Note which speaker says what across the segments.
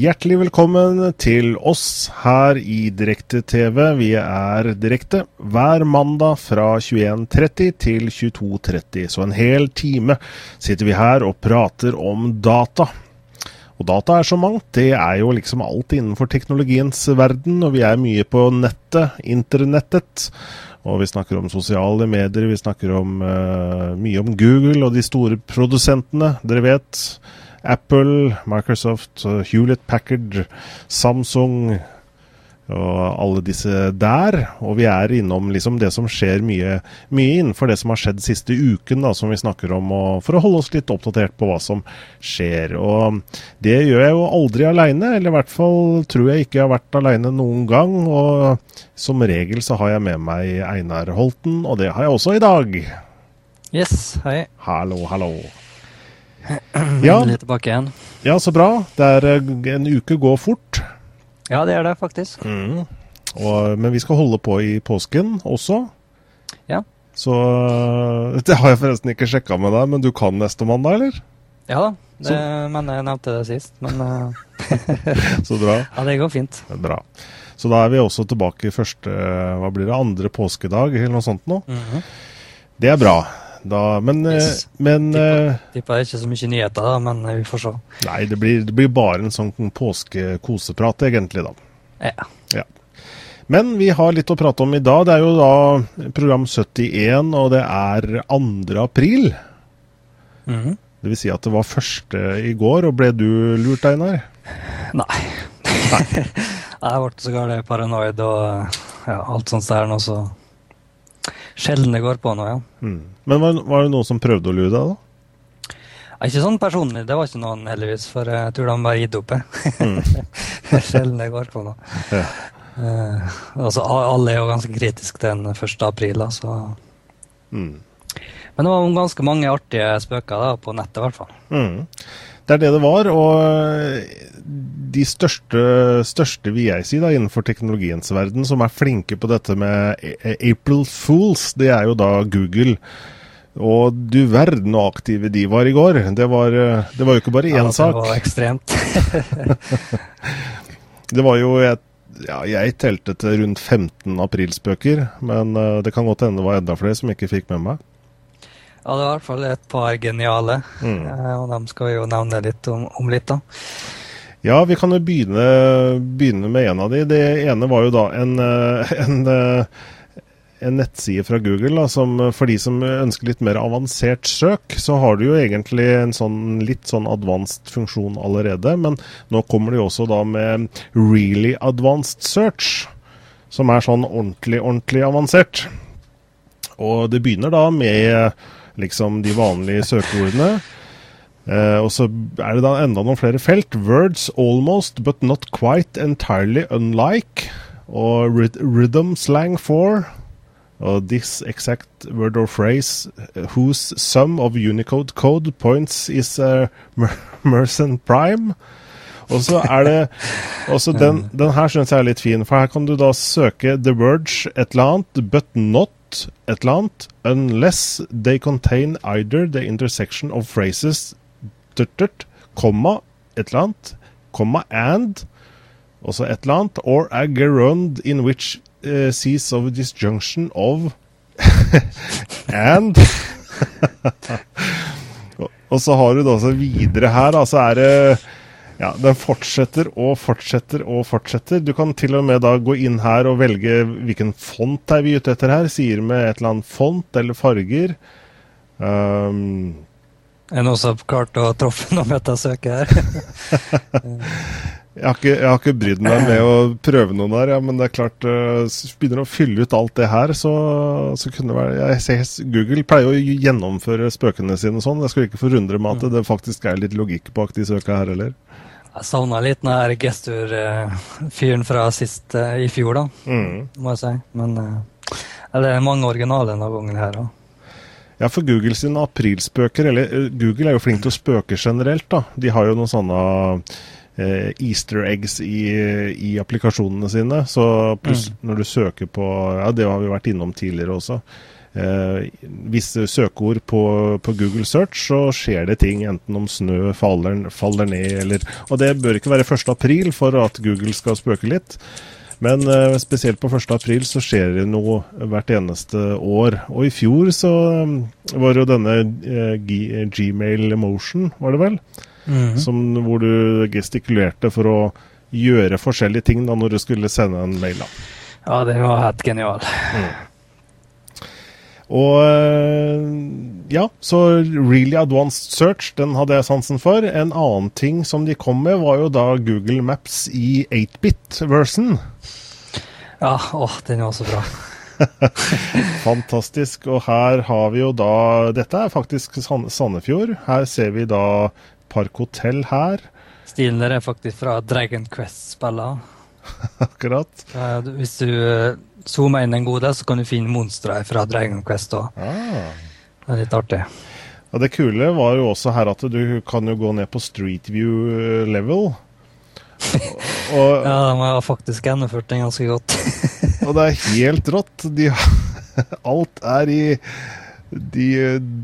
Speaker 1: Hjertelig velkommen til oss her i Direkte-TV. Vi er direkte hver mandag fra 21.30 til 22.30. Så en hel time sitter vi her og prater om data. Og data er så mangt. Det er jo liksom alt innenfor teknologiens verden. Og vi er mye på nettet, internettet. Og vi snakker om sosiale medier, vi snakker om, uh, mye om Google og de store produsentene, dere vet. Apple, Microsoft, Hewlett Packard, Samsung og alle disse der. Og vi er innom liksom det som skjer mye, mye innenfor det som har skjedd siste uken, da, som vi snakker om, for å holde oss litt oppdatert på hva som skjer. Og det gjør jeg jo aldri aleine, eller i hvert fall tror jeg ikke jeg har vært aleine noen gang. Og som regel så har jeg med meg Einar Holten, og det har jeg også i dag.
Speaker 2: Yes, hei.
Speaker 1: Hallo, hallo.
Speaker 2: Ja. Litt tilbake igjen.
Speaker 1: Ja, så bra. Det er, eh, en uke går fort.
Speaker 2: Ja, det er det faktisk.
Speaker 1: Mm. Og, men vi skal holde på i påsken også.
Speaker 2: Ja.
Speaker 1: Så eh, Det har jeg forresten ikke sjekka med deg, men du kan neste mandag, eller?
Speaker 2: Ja da, det, men jeg nevnte det sist. Men uh...
Speaker 1: Så bra.
Speaker 2: Ja, det går fint.
Speaker 1: Bra. Så da er vi også tilbake første Hva blir det? Andre påskedag, eller noe sånt nå. Mm -hmm. Det er bra. Da, men, eh, yes. men
Speaker 2: Tipper, eh, tipper ikke så mye nyheter, da, men eh, vi får se.
Speaker 1: Nei, det blir, det blir bare en sånn påskekoseprat, egentlig, da.
Speaker 2: Ja.
Speaker 1: ja. Men vi har litt å prate om i dag. Det er jo da program 71, og det er 2. april.
Speaker 2: Mm -hmm.
Speaker 1: Det vil si at det var første i går, og ble du lurt, Einar?
Speaker 2: Nei. Nei. jeg ble så galt paranoid og ja, alt sånt der nå, så Sjelden det går på nå, ja.
Speaker 1: Mm. Men var, var, det noen som prøvde å lure deg, da?
Speaker 2: Ja, ikke sånn personlig, det var ikke noen heldigvis, for jeg tror de bare gitt opp. Mm. Sjelden det går på nå. Ja. Uh, altså, alle er jo ganske kritiske til den 1. april, da, så
Speaker 1: mm.
Speaker 2: Men det var ganske mange artige spøker da, på nettet, i hvert fall.
Speaker 1: Mm. Det er det det var. Og de største, største vil jeg si, da, innenfor teknologiens verden, som er flinke på dette med April Fools, det er jo da Google. Og du verden så aktive de var i går. Det var, det var jo ikke bare én ja, sak.
Speaker 2: Det var ekstremt.
Speaker 1: det var jo et ja, jeg telte til rundt 15 aprilspøker, men uh, det kan godt hende det var enda flere som ikke fikk med meg.
Speaker 2: Ja, det var i hvert fall et par geniale, mm. uh, og dem skal vi jo nevne litt om, om litt, da.
Speaker 1: Ja, vi kan jo begynne, begynne, med en av de. Det ene var jo da en, eh, en, eh, en nettside fra Google da, som for de som ønsker litt mer avansert søk, så har du jo egentlig en sånn litt sånn advanced funksjon allerede. Men nå kommer de også da med really advanced search, som er sånn ordentlig, ordentlig avansert. Og det begynner da med liksom de vanlige søkeordene. Uh, og så er det da enda noen flere felt. Words almost, but not quite entirely unlike. Og rhythm slang for. Og this exact word or phrase uh, whose sum of Unicode code points is uh, Merson Prime. Og så er det også den, den her syns jeg er litt fin, for her kan du da søke the words et eller annet, but not et eller annet, unless they contain either the intersection of phrases turt, komma, et eller annet, komma, and, også et eller annet, or a gerund in which uh, sees of disjunction of and. Og så har du det også videre her, altså er det ja, Den fortsetter og fortsetter og fortsetter. Du kan til og med da gå inn her og velge hvilken font er vi ute etter her. Sier med et eller annet font eller farger. Um,
Speaker 2: er det noen som har klart å treffe noe metasøket her?
Speaker 1: jeg, har ikke, jeg har ikke brydd meg med å prøve noen der, ja, men det er klart uh, Begynner å fylle ut alt det her, så, så kunne det være jeg ser, Google pleier å gjennomføre spøkene sine sånn. Jeg skulle ikke forundre meg at det faktisk er litt logikk bak de søka her heller.
Speaker 2: Jeg savna litt den her gesturfyren fra sist uh, i fjor, da,
Speaker 1: mm.
Speaker 2: må jeg si. Men uh, det er mange originaler denne gangen her òg.
Speaker 1: Ja, for Google sine aprilspøker Eller eh, Google er jo flink til å spøke generelt, da. De har jo noen sånne eh, easter eggs i, i, applikasjonene sine. Så pluss mm. når du søker på Ja, det har vi vært innom tidligere også. Eh, visse søkeord på, på, Google Search, så skjer det ting, enten om snø faller, faller ned eller Og det bør ikke være 1. april for at Google skal spøke litt. Men uh, spesielt på 1. april så skjer det noe hvert eneste år. Og i fjor så um, var jo denne uh, Gmail Motion, var det vel? Mm. Som, hvor du gestikulerte for å gjøre forskjellige ting da når du skulle sende en mail. da.
Speaker 2: Ja, det var helt genial. Mm.
Speaker 1: Og eh, ja, så Really Advanced Search, den hadde jeg sansen for. En annen ting som de kom med, var jo da Google Maps i 8-bit-versen.
Speaker 2: Ja, åh, den var så bra.
Speaker 1: Fantastisk. Og her har vi jo da Dette er faktisk Sandefjord. Her ser vi da Park Hotell her.
Speaker 2: Stilen der er faktisk fra Dragon Quest-spillene.
Speaker 1: Akkurat.
Speaker 2: Hvis du zoomer inn en god så kan du finne monstre fra Dragon Quest òg. Ah. Det er litt artig.
Speaker 1: Ja, Det kule var jo også her at du kan jo gå ned på Street View eh, level.
Speaker 2: Og, ja, de har faktisk gjennomført den ganske godt.
Speaker 1: og det er helt rått. De, alt er i de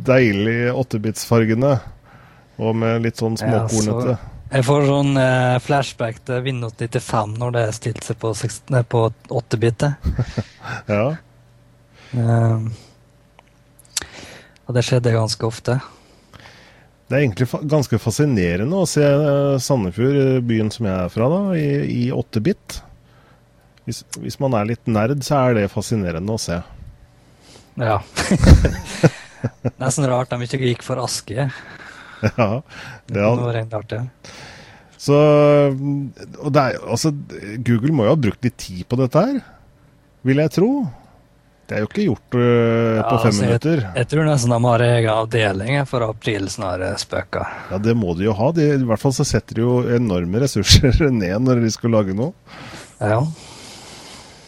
Speaker 1: deilige åttebitsfargene. Og med litt sånn småkornete. Ja,
Speaker 2: jeg får sånn eh, flashback til Windows 95 når det stilte seg på, på 8-bitet.
Speaker 1: ja. Um,
Speaker 2: og det skjedde ganske ofte.
Speaker 1: Det er egentlig fa ganske fascinerende å se uh, Sandefjord, eh, byen som jeg er fra, da, i, i 8-bit. Hvis, hvis, man er litt nerd, så er det fascinerende å se.
Speaker 2: Ja. Nesten rart de ikke gikk for Aske.
Speaker 1: Ja, det
Speaker 2: var rent artig.
Speaker 1: Så og det er, altså, Google må jo ha brukt litt tid på dette her, vil jeg tro. Det er jo ikke gjort uh, på fem altså, minutter.
Speaker 2: Jeg, jeg, tror nesten de har egen avdeling for aprilsnare spøker.
Speaker 1: Ja, det må de jo ha. De, I hvert fall så setter de jo enorme ressurser ned når de skal lage noe.
Speaker 2: Ja, Ja.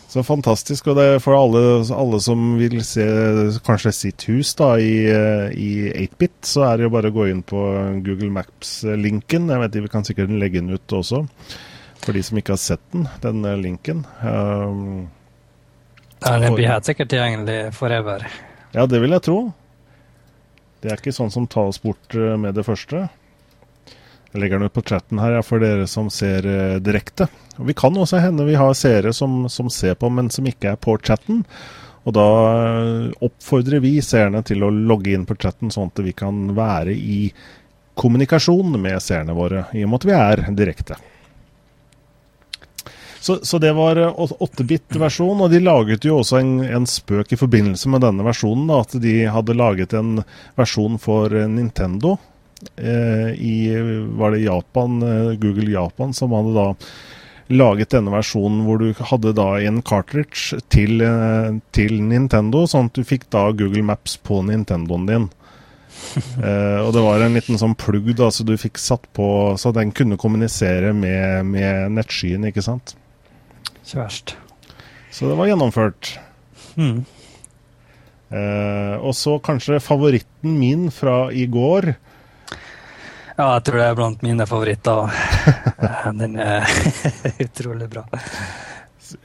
Speaker 1: Så fantastisk. Og det er for alle, alle, som vil se kanskje sitt hus da, i, i 8-bit, så er det jo bare å gå inn på Google Maps-linken. Jeg vet Vi kan sikkert legge den ut også, for de som ikke har sett den, den linken. Um,
Speaker 2: ja, den blir helt sikkert tilgjengelig forever.
Speaker 1: Ja, det vil jeg tro. Det er ikke sånn som tas bort eh, med det første. Jeg legger den ut på chatten her ja, for dere som ser eh, direkte. Og Vi kan også hende vi har seere som, som, ser på, men som ikke er på chatten. Og da uh, oppfordrer vi seerne til å logge inn på chatten, sånn at vi kan være i kommunikasjon med seerne våre, i og med at vi er direkte. Så, så, det var 8-bit-versjon, og de laget jo også en, en, spøk i forbindelse med denne versjonen. Da, at de hadde laget en versjon for Nintendo Eh, i var det Japan, eh, Google Japan som hadde da laget denne versjonen hvor du hadde da en cartridge til, eh, til Nintendo, sånn at du fikk da Google Maps på Nintendoen din. uh, og det var en liten sånn plugg da, så du fikk satt på så den kunne kommunisere med, med nettskyen, ikke sant?
Speaker 2: Ikke verst.
Speaker 1: Så det var gjennomført. Mm. Uh, og så kanskje favoritten min fra i går
Speaker 2: ja, jeg tror det er blant mine favoritter. Den er utrolig bra.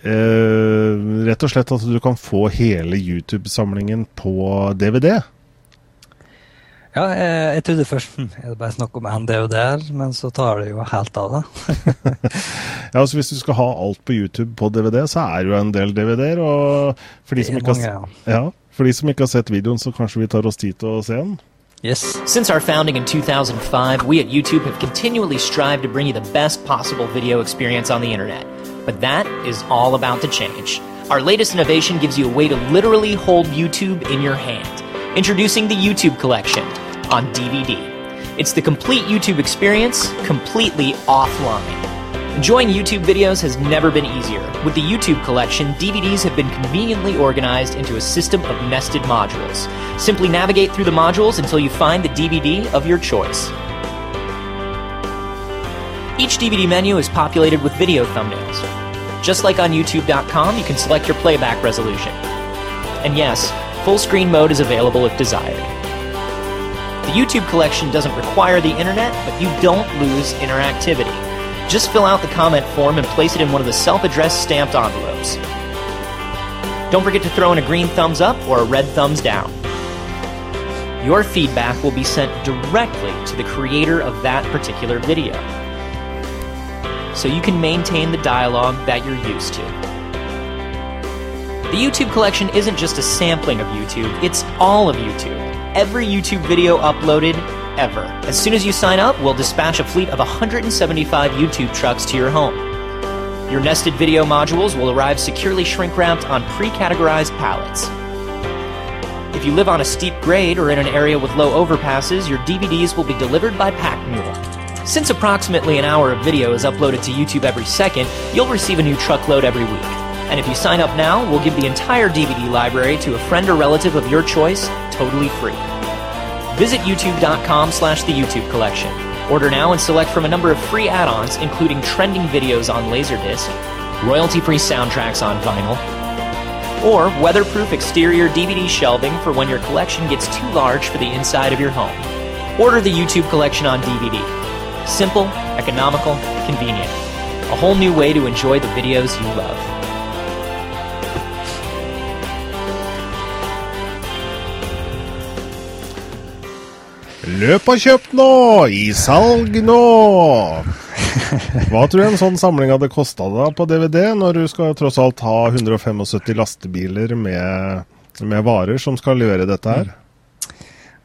Speaker 1: Uh, rett og slett at du kan få hele YouTube-samlingen på DVD?
Speaker 2: Ja, jeg, jeg trodde først hm, er det bare snakk om en DVD, men så tar det jo helt av, da.
Speaker 1: ja, altså Hvis du skal ha alt på YouTube på DVD, så er det jo en del DVD-er. Og for de, mange, har, ja. for de som ikke har sett videoen, så kanskje vi tar oss tid til å se den?
Speaker 3: Yes. Since our founding in 2005, we at YouTube have continually strived to bring you the best possible video experience on the internet. But that is all about to change. Our latest innovation gives you a way to literally hold YouTube in your hand. Introducing the YouTube Collection on DVD. It's the complete YouTube experience, completely offline. Enjoying YouTube videos has never been easier. With the YouTube collection, DVDs have been conveniently organized into a system of nested modules. Simply navigate through the modules until you find the DVD of your choice. Each DVD menu is populated with video thumbnails. Just like on YouTube.com, you can select your playback resolution. And yes, full screen mode is available if desired. The YouTube collection doesn't require the internet, but you don't lose interactivity. Just fill out the comment form and place it in one of the self addressed stamped envelopes. Don't forget to throw in a green thumbs up or a red thumbs down. Your feedback will be sent directly to the creator of that particular video. So you can maintain the dialogue that you're used to. The YouTube collection isn't just a sampling of YouTube, it's all of YouTube. Every YouTube video uploaded ever. As soon as you sign up, we'll dispatch a fleet of 175 YouTube trucks to your home. Your nested video modules will arrive securely shrink wrapped on pre categorized pallets. If you live on a steep grade or in an area with low overpasses, your DVDs will be delivered by Pack Mule. Since approximately an hour of video is uploaded to YouTube every second, you'll receive a new truckload every week. And if you sign up now, we'll give the entire DVD library to a friend or relative of your choice, totally free. Visit youtube.com slash the YouTube collection. Order now and select from a number of free add-ons, including trending videos on Laserdisc, royalty-free soundtracks on vinyl, or weatherproof exterior DVD shelving for when your collection gets too large for the inside of your home. Order the YouTube collection on DVD. Simple, economical, convenient. A whole new way to enjoy the videos you love.
Speaker 1: Løp og kjøp nå! I salg nå! Hva tror du en sånn samling hadde kosta deg på DVD, når du skal tross alt ha 175 lastebiler med, med varer som skal levere dette her?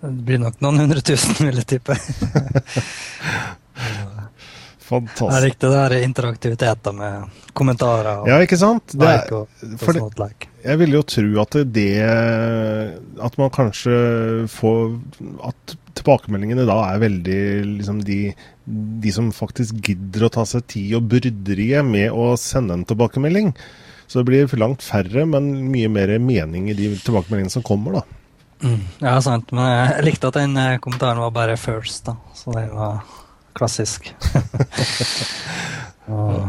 Speaker 2: Det blir nok noen hundre tusen, vil jeg tippe. Jeg
Speaker 1: er
Speaker 2: riktig. det er interaktiviteten med kommentarer og
Speaker 1: Ja, ikke sant? Det
Speaker 2: like og
Speaker 1: for det,
Speaker 2: sånt like.
Speaker 1: jeg vil jo tro at det At man kanskje får At tilbakemeldingene da er veldig liksom de, de som faktisk gidder å ta seg tid og bryderiet med å sende en tilbakemelding. Så det blir langt færre, men mye mer mening i de tilbakemeldingene som kommer, da.
Speaker 2: Mm, ja, sant. Men jeg likte at den eh, kommentaren var bare first, da. Så det var klassisk. og,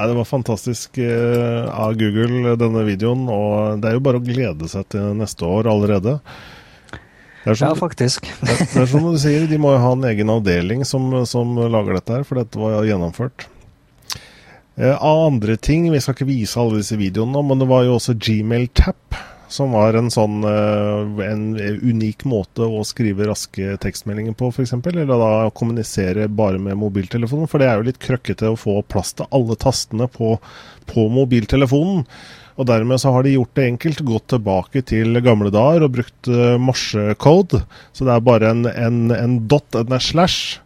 Speaker 1: Nei, Det var fantastisk eh, av Google, denne videoen. Og det er jo bare å glede seg til neste år allerede. Er
Speaker 2: ja, faktisk.
Speaker 1: det, det er som du sier, de må jo ha en egen avdeling som, som lager dette her, for dette var gjennomført. Eh, av andre ting, vi skal ikke vise alle disse videoene nå, men det var jo også Gmail Tap, som var en sånn eh, en unik måte å skrive raske tekstmeldinger på, f.eks. Eller da kommunisere bare med mobiltelefonen, for det er jo litt krøkkete å få plass til alle tastene på, på mobiltelefonen. Og dermed så har de gjort det enkelt, gått tilbake til gamle dager og brukt uh, morsecode. Så det er bare en, en, en dot, en slash.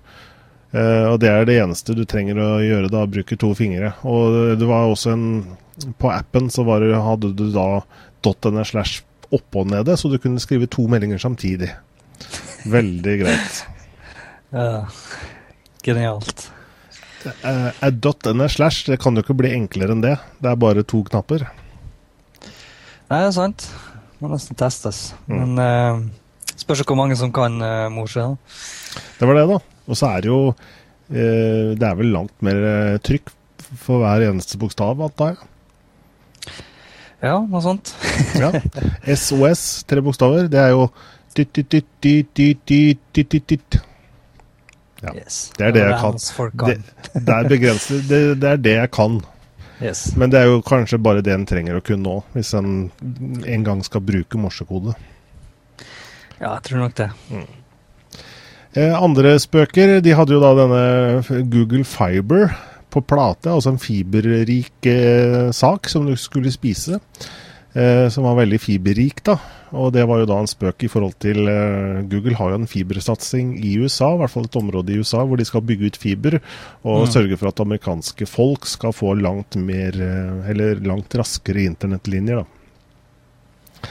Speaker 1: Uh, og det er det eneste du trenger å gjøre da, bruke to fingre. Og det var også en På appen så det, hadde du da dot slash oppe og nede, så du kunne skrive to meldinger samtidig. Veldig greit.
Speaker 2: Ja, genialt.
Speaker 1: Eh, a dot and a slash, det kan jo ikke bli enklere enn det. Det er bare to knapper.
Speaker 2: Nei, det er sant. Må nesten testes.
Speaker 1: Mm.
Speaker 2: Men uh, spørs hvor mange som kan uh, morse. da.
Speaker 1: Det var det, da. Og så er det jo uh, Det er vel langt mer eh, trykk for hver eneste bokstav, antar jeg.
Speaker 2: Ja, noe sånt.
Speaker 1: ja. SOS, tre bokstaver. Det er jo ja. Det er det jeg kan. Det, det, er. Det, det, er det jeg kan.
Speaker 2: Yes.
Speaker 1: Men det er jo kanskje bare det en trenger å kunne nå, hvis en en gang skal bruke morsekode.
Speaker 2: Ja, jeg tror nok det. Mm.
Speaker 1: Eh, andre spøker, de hadde jo da denne Google Fiber på plate, altså en fiberrik eh, sak som du skulle spise. Eh, som var veldig fiberrik, da. Og det var jo da en spøk i forhold til eh, Google har jo en fibersatsing i USA, i hvert fall et område i USA hvor de skal bygge ut fiber og
Speaker 2: Mm.
Speaker 1: sørge for at amerikanske folk skal få langt mer, eh, eller langt raskere internettlinjer, da.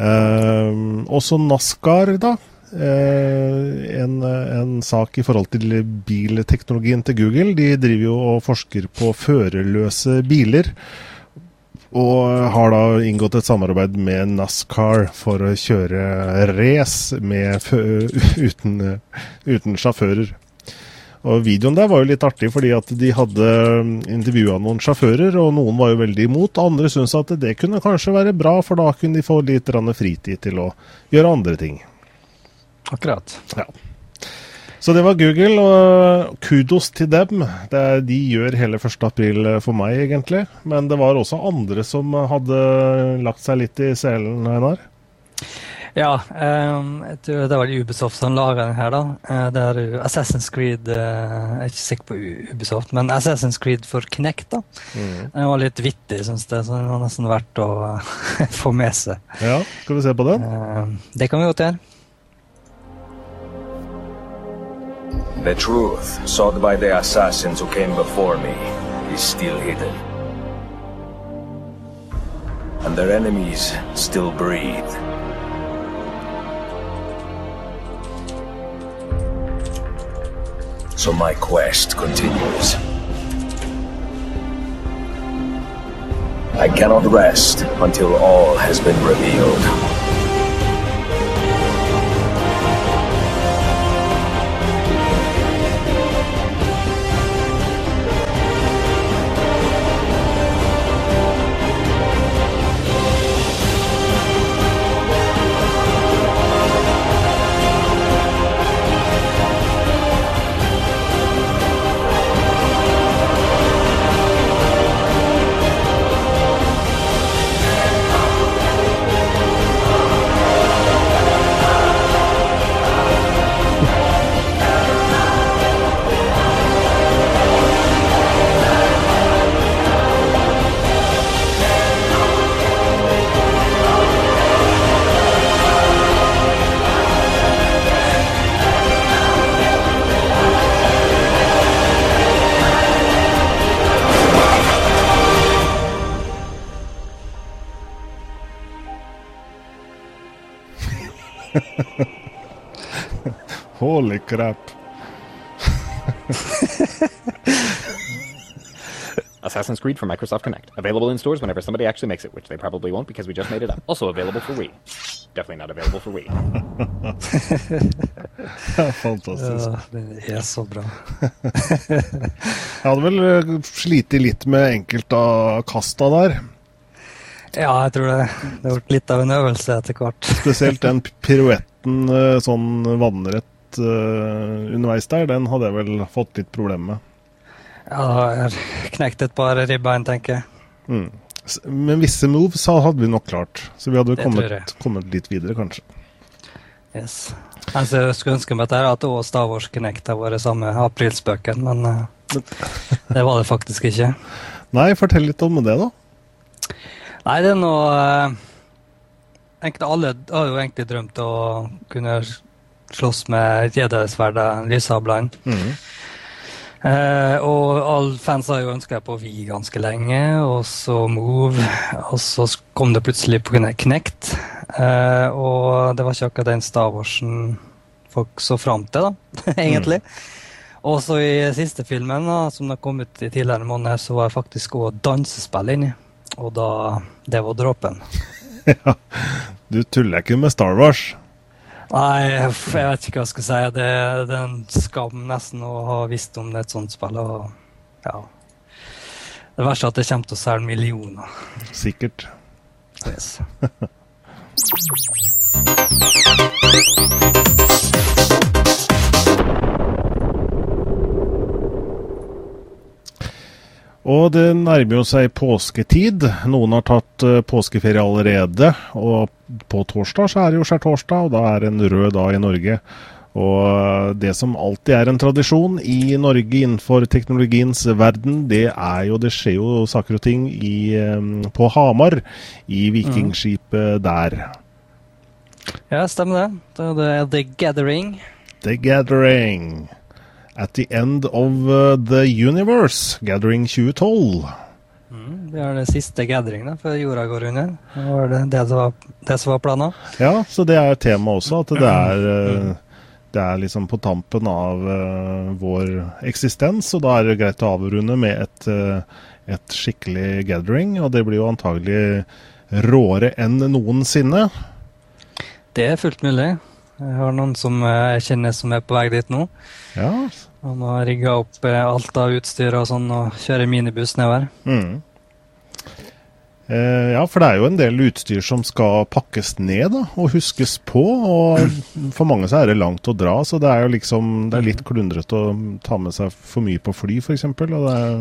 Speaker 1: Eh, også NASCAR, da. Eh, en, en sak i forhold til bilteknologien til Google. De driver jo og forsker på førerløse biler. Og har da inngått et samarbeid med NASCAR for å kjøre race uten, uten sjåfører. Og Videoen der var jo litt artig, fordi at de hadde intervjua noen sjåfører, og noen var jo veldig imot. Andre syntes at det kunne kanskje være bra, for da kunne de få litt fritid til å gjøre andre ting.
Speaker 2: Akkurat.
Speaker 1: Ja. Så det var Google, og kudos til dem. Det, de gjør hele 1. april for meg, egentlig. Men det var også andre som hadde lagt seg litt i selen, Einar?
Speaker 2: Ja, um, det var Ubisoft som laga den her, da. Uh, det er Assassin's Creed uh, Jeg er ikke sikker på Ubisoft, men Assassin's Creed for Knect, da. Mm. Den var litt vittig, syns jeg, så den var nesten verdt å få med seg.
Speaker 1: Ja, skal vi se på den?
Speaker 2: det kan vi godt gjøre.
Speaker 4: The truth, sought by the assassins who came before me, is still hidden. And their enemies still breathe. So my quest continues. I cannot rest until all has been revealed.
Speaker 1: Holy crap.
Speaker 5: Assassin's Creed for Microsoft Connect. Available in stores whenever somebody actually makes it, which they probably won't because we just made it up. Also available for Wii. Definitely not available for Wii.
Speaker 1: Fantastisk.
Speaker 2: Ja, det er så bra.
Speaker 1: Jeg hadde vel eh, slitt litt med enkelte av kasta der.
Speaker 2: Ja, jeg tror det. Det ble litt av en øvelse etter hvert.
Speaker 1: Spesielt den piruetten eh, sånn vannrett uh, underveis der, den hadde jeg vel fått litt problemer med.
Speaker 2: Ja, jeg har knekt et par ribbein, tenker jeg.
Speaker 1: Mm. Men visse moves hadde vi nok klart, så vi hadde kommet, kommet, litt videre, kanskje.
Speaker 2: Yes. Altså, jeg skulle ønske meg at, det og Star Wars Connect har vært samme aprilspøken, men uh, det var det faktisk ikke.
Speaker 1: Nei, fortell litt om det, da.
Speaker 2: Nei, det er noe uh, egentlig Alle har jo egentlig drømt å kunne slåss med Jedi-sverdet, lyssablene. Mm. Eh, og alle fans har jo ønska på Vi ganske lenge, og så Move. Og så kom det plutselig på Knekt. Eh, og det var ikke akkurat den Star Warsen folk så fram til, da, egentlig. Mm. Og så i siste filmen, da, som har kommet i tidligere måneder, så var jeg faktisk òg dansespill inni. Og da Det var dråpen.
Speaker 1: ja. Du tuller ikke med Star Wars?
Speaker 2: Nei, jeg vet ikke hva jeg skal si. Det, det er en skam nesten å ha visst om det er et sånt spill. Og, ja. Det verste er at det kommer til å selge millioner.
Speaker 1: Sikkert.
Speaker 2: Yes.
Speaker 1: Og det nærmer jo seg påsketid. Noen har tatt uh, påskeferie allerede. Og på torsdag så er det jo skjærtorsdag, og da er det en rød dag i Norge. Og uh, det som alltid er en tradisjon i Norge innenfor teknologiens verden, det er jo Det skjer jo saker og ting i, um, på Hamar, i vikingskipet der.
Speaker 2: Ja, stemmer det. Det er The Gathering.
Speaker 1: The Gathering. At the End of uh, the Universe, Gathering 2012.
Speaker 2: Mm, det er det siste gathering da, før jorda går under. Det var det, det, som var, det som var planen.
Speaker 1: Ja, så det er temaet også. At det er, uh, det er liksom på tampen av uh, vår eksistens, og da er det greit å avrunde med et, et skikkelig gathering. Og det blir jo antagelig råere enn noensinne.
Speaker 2: Det er fullt mulig. Jeg har noen som jeg kjenner som er på vei dit nå.
Speaker 1: Ja,
Speaker 2: han har rigga opp eh, alt av utstyr og sånn, og kjører minibuss nedover. Mm.
Speaker 1: Eh, ja, for det er jo en del utstyr som skal pakkes ned da, og huskes på. Og for mange så er det langt å dra, så det er jo liksom det er litt klundrete å ta med seg for mye på fly, f.eks. Og det er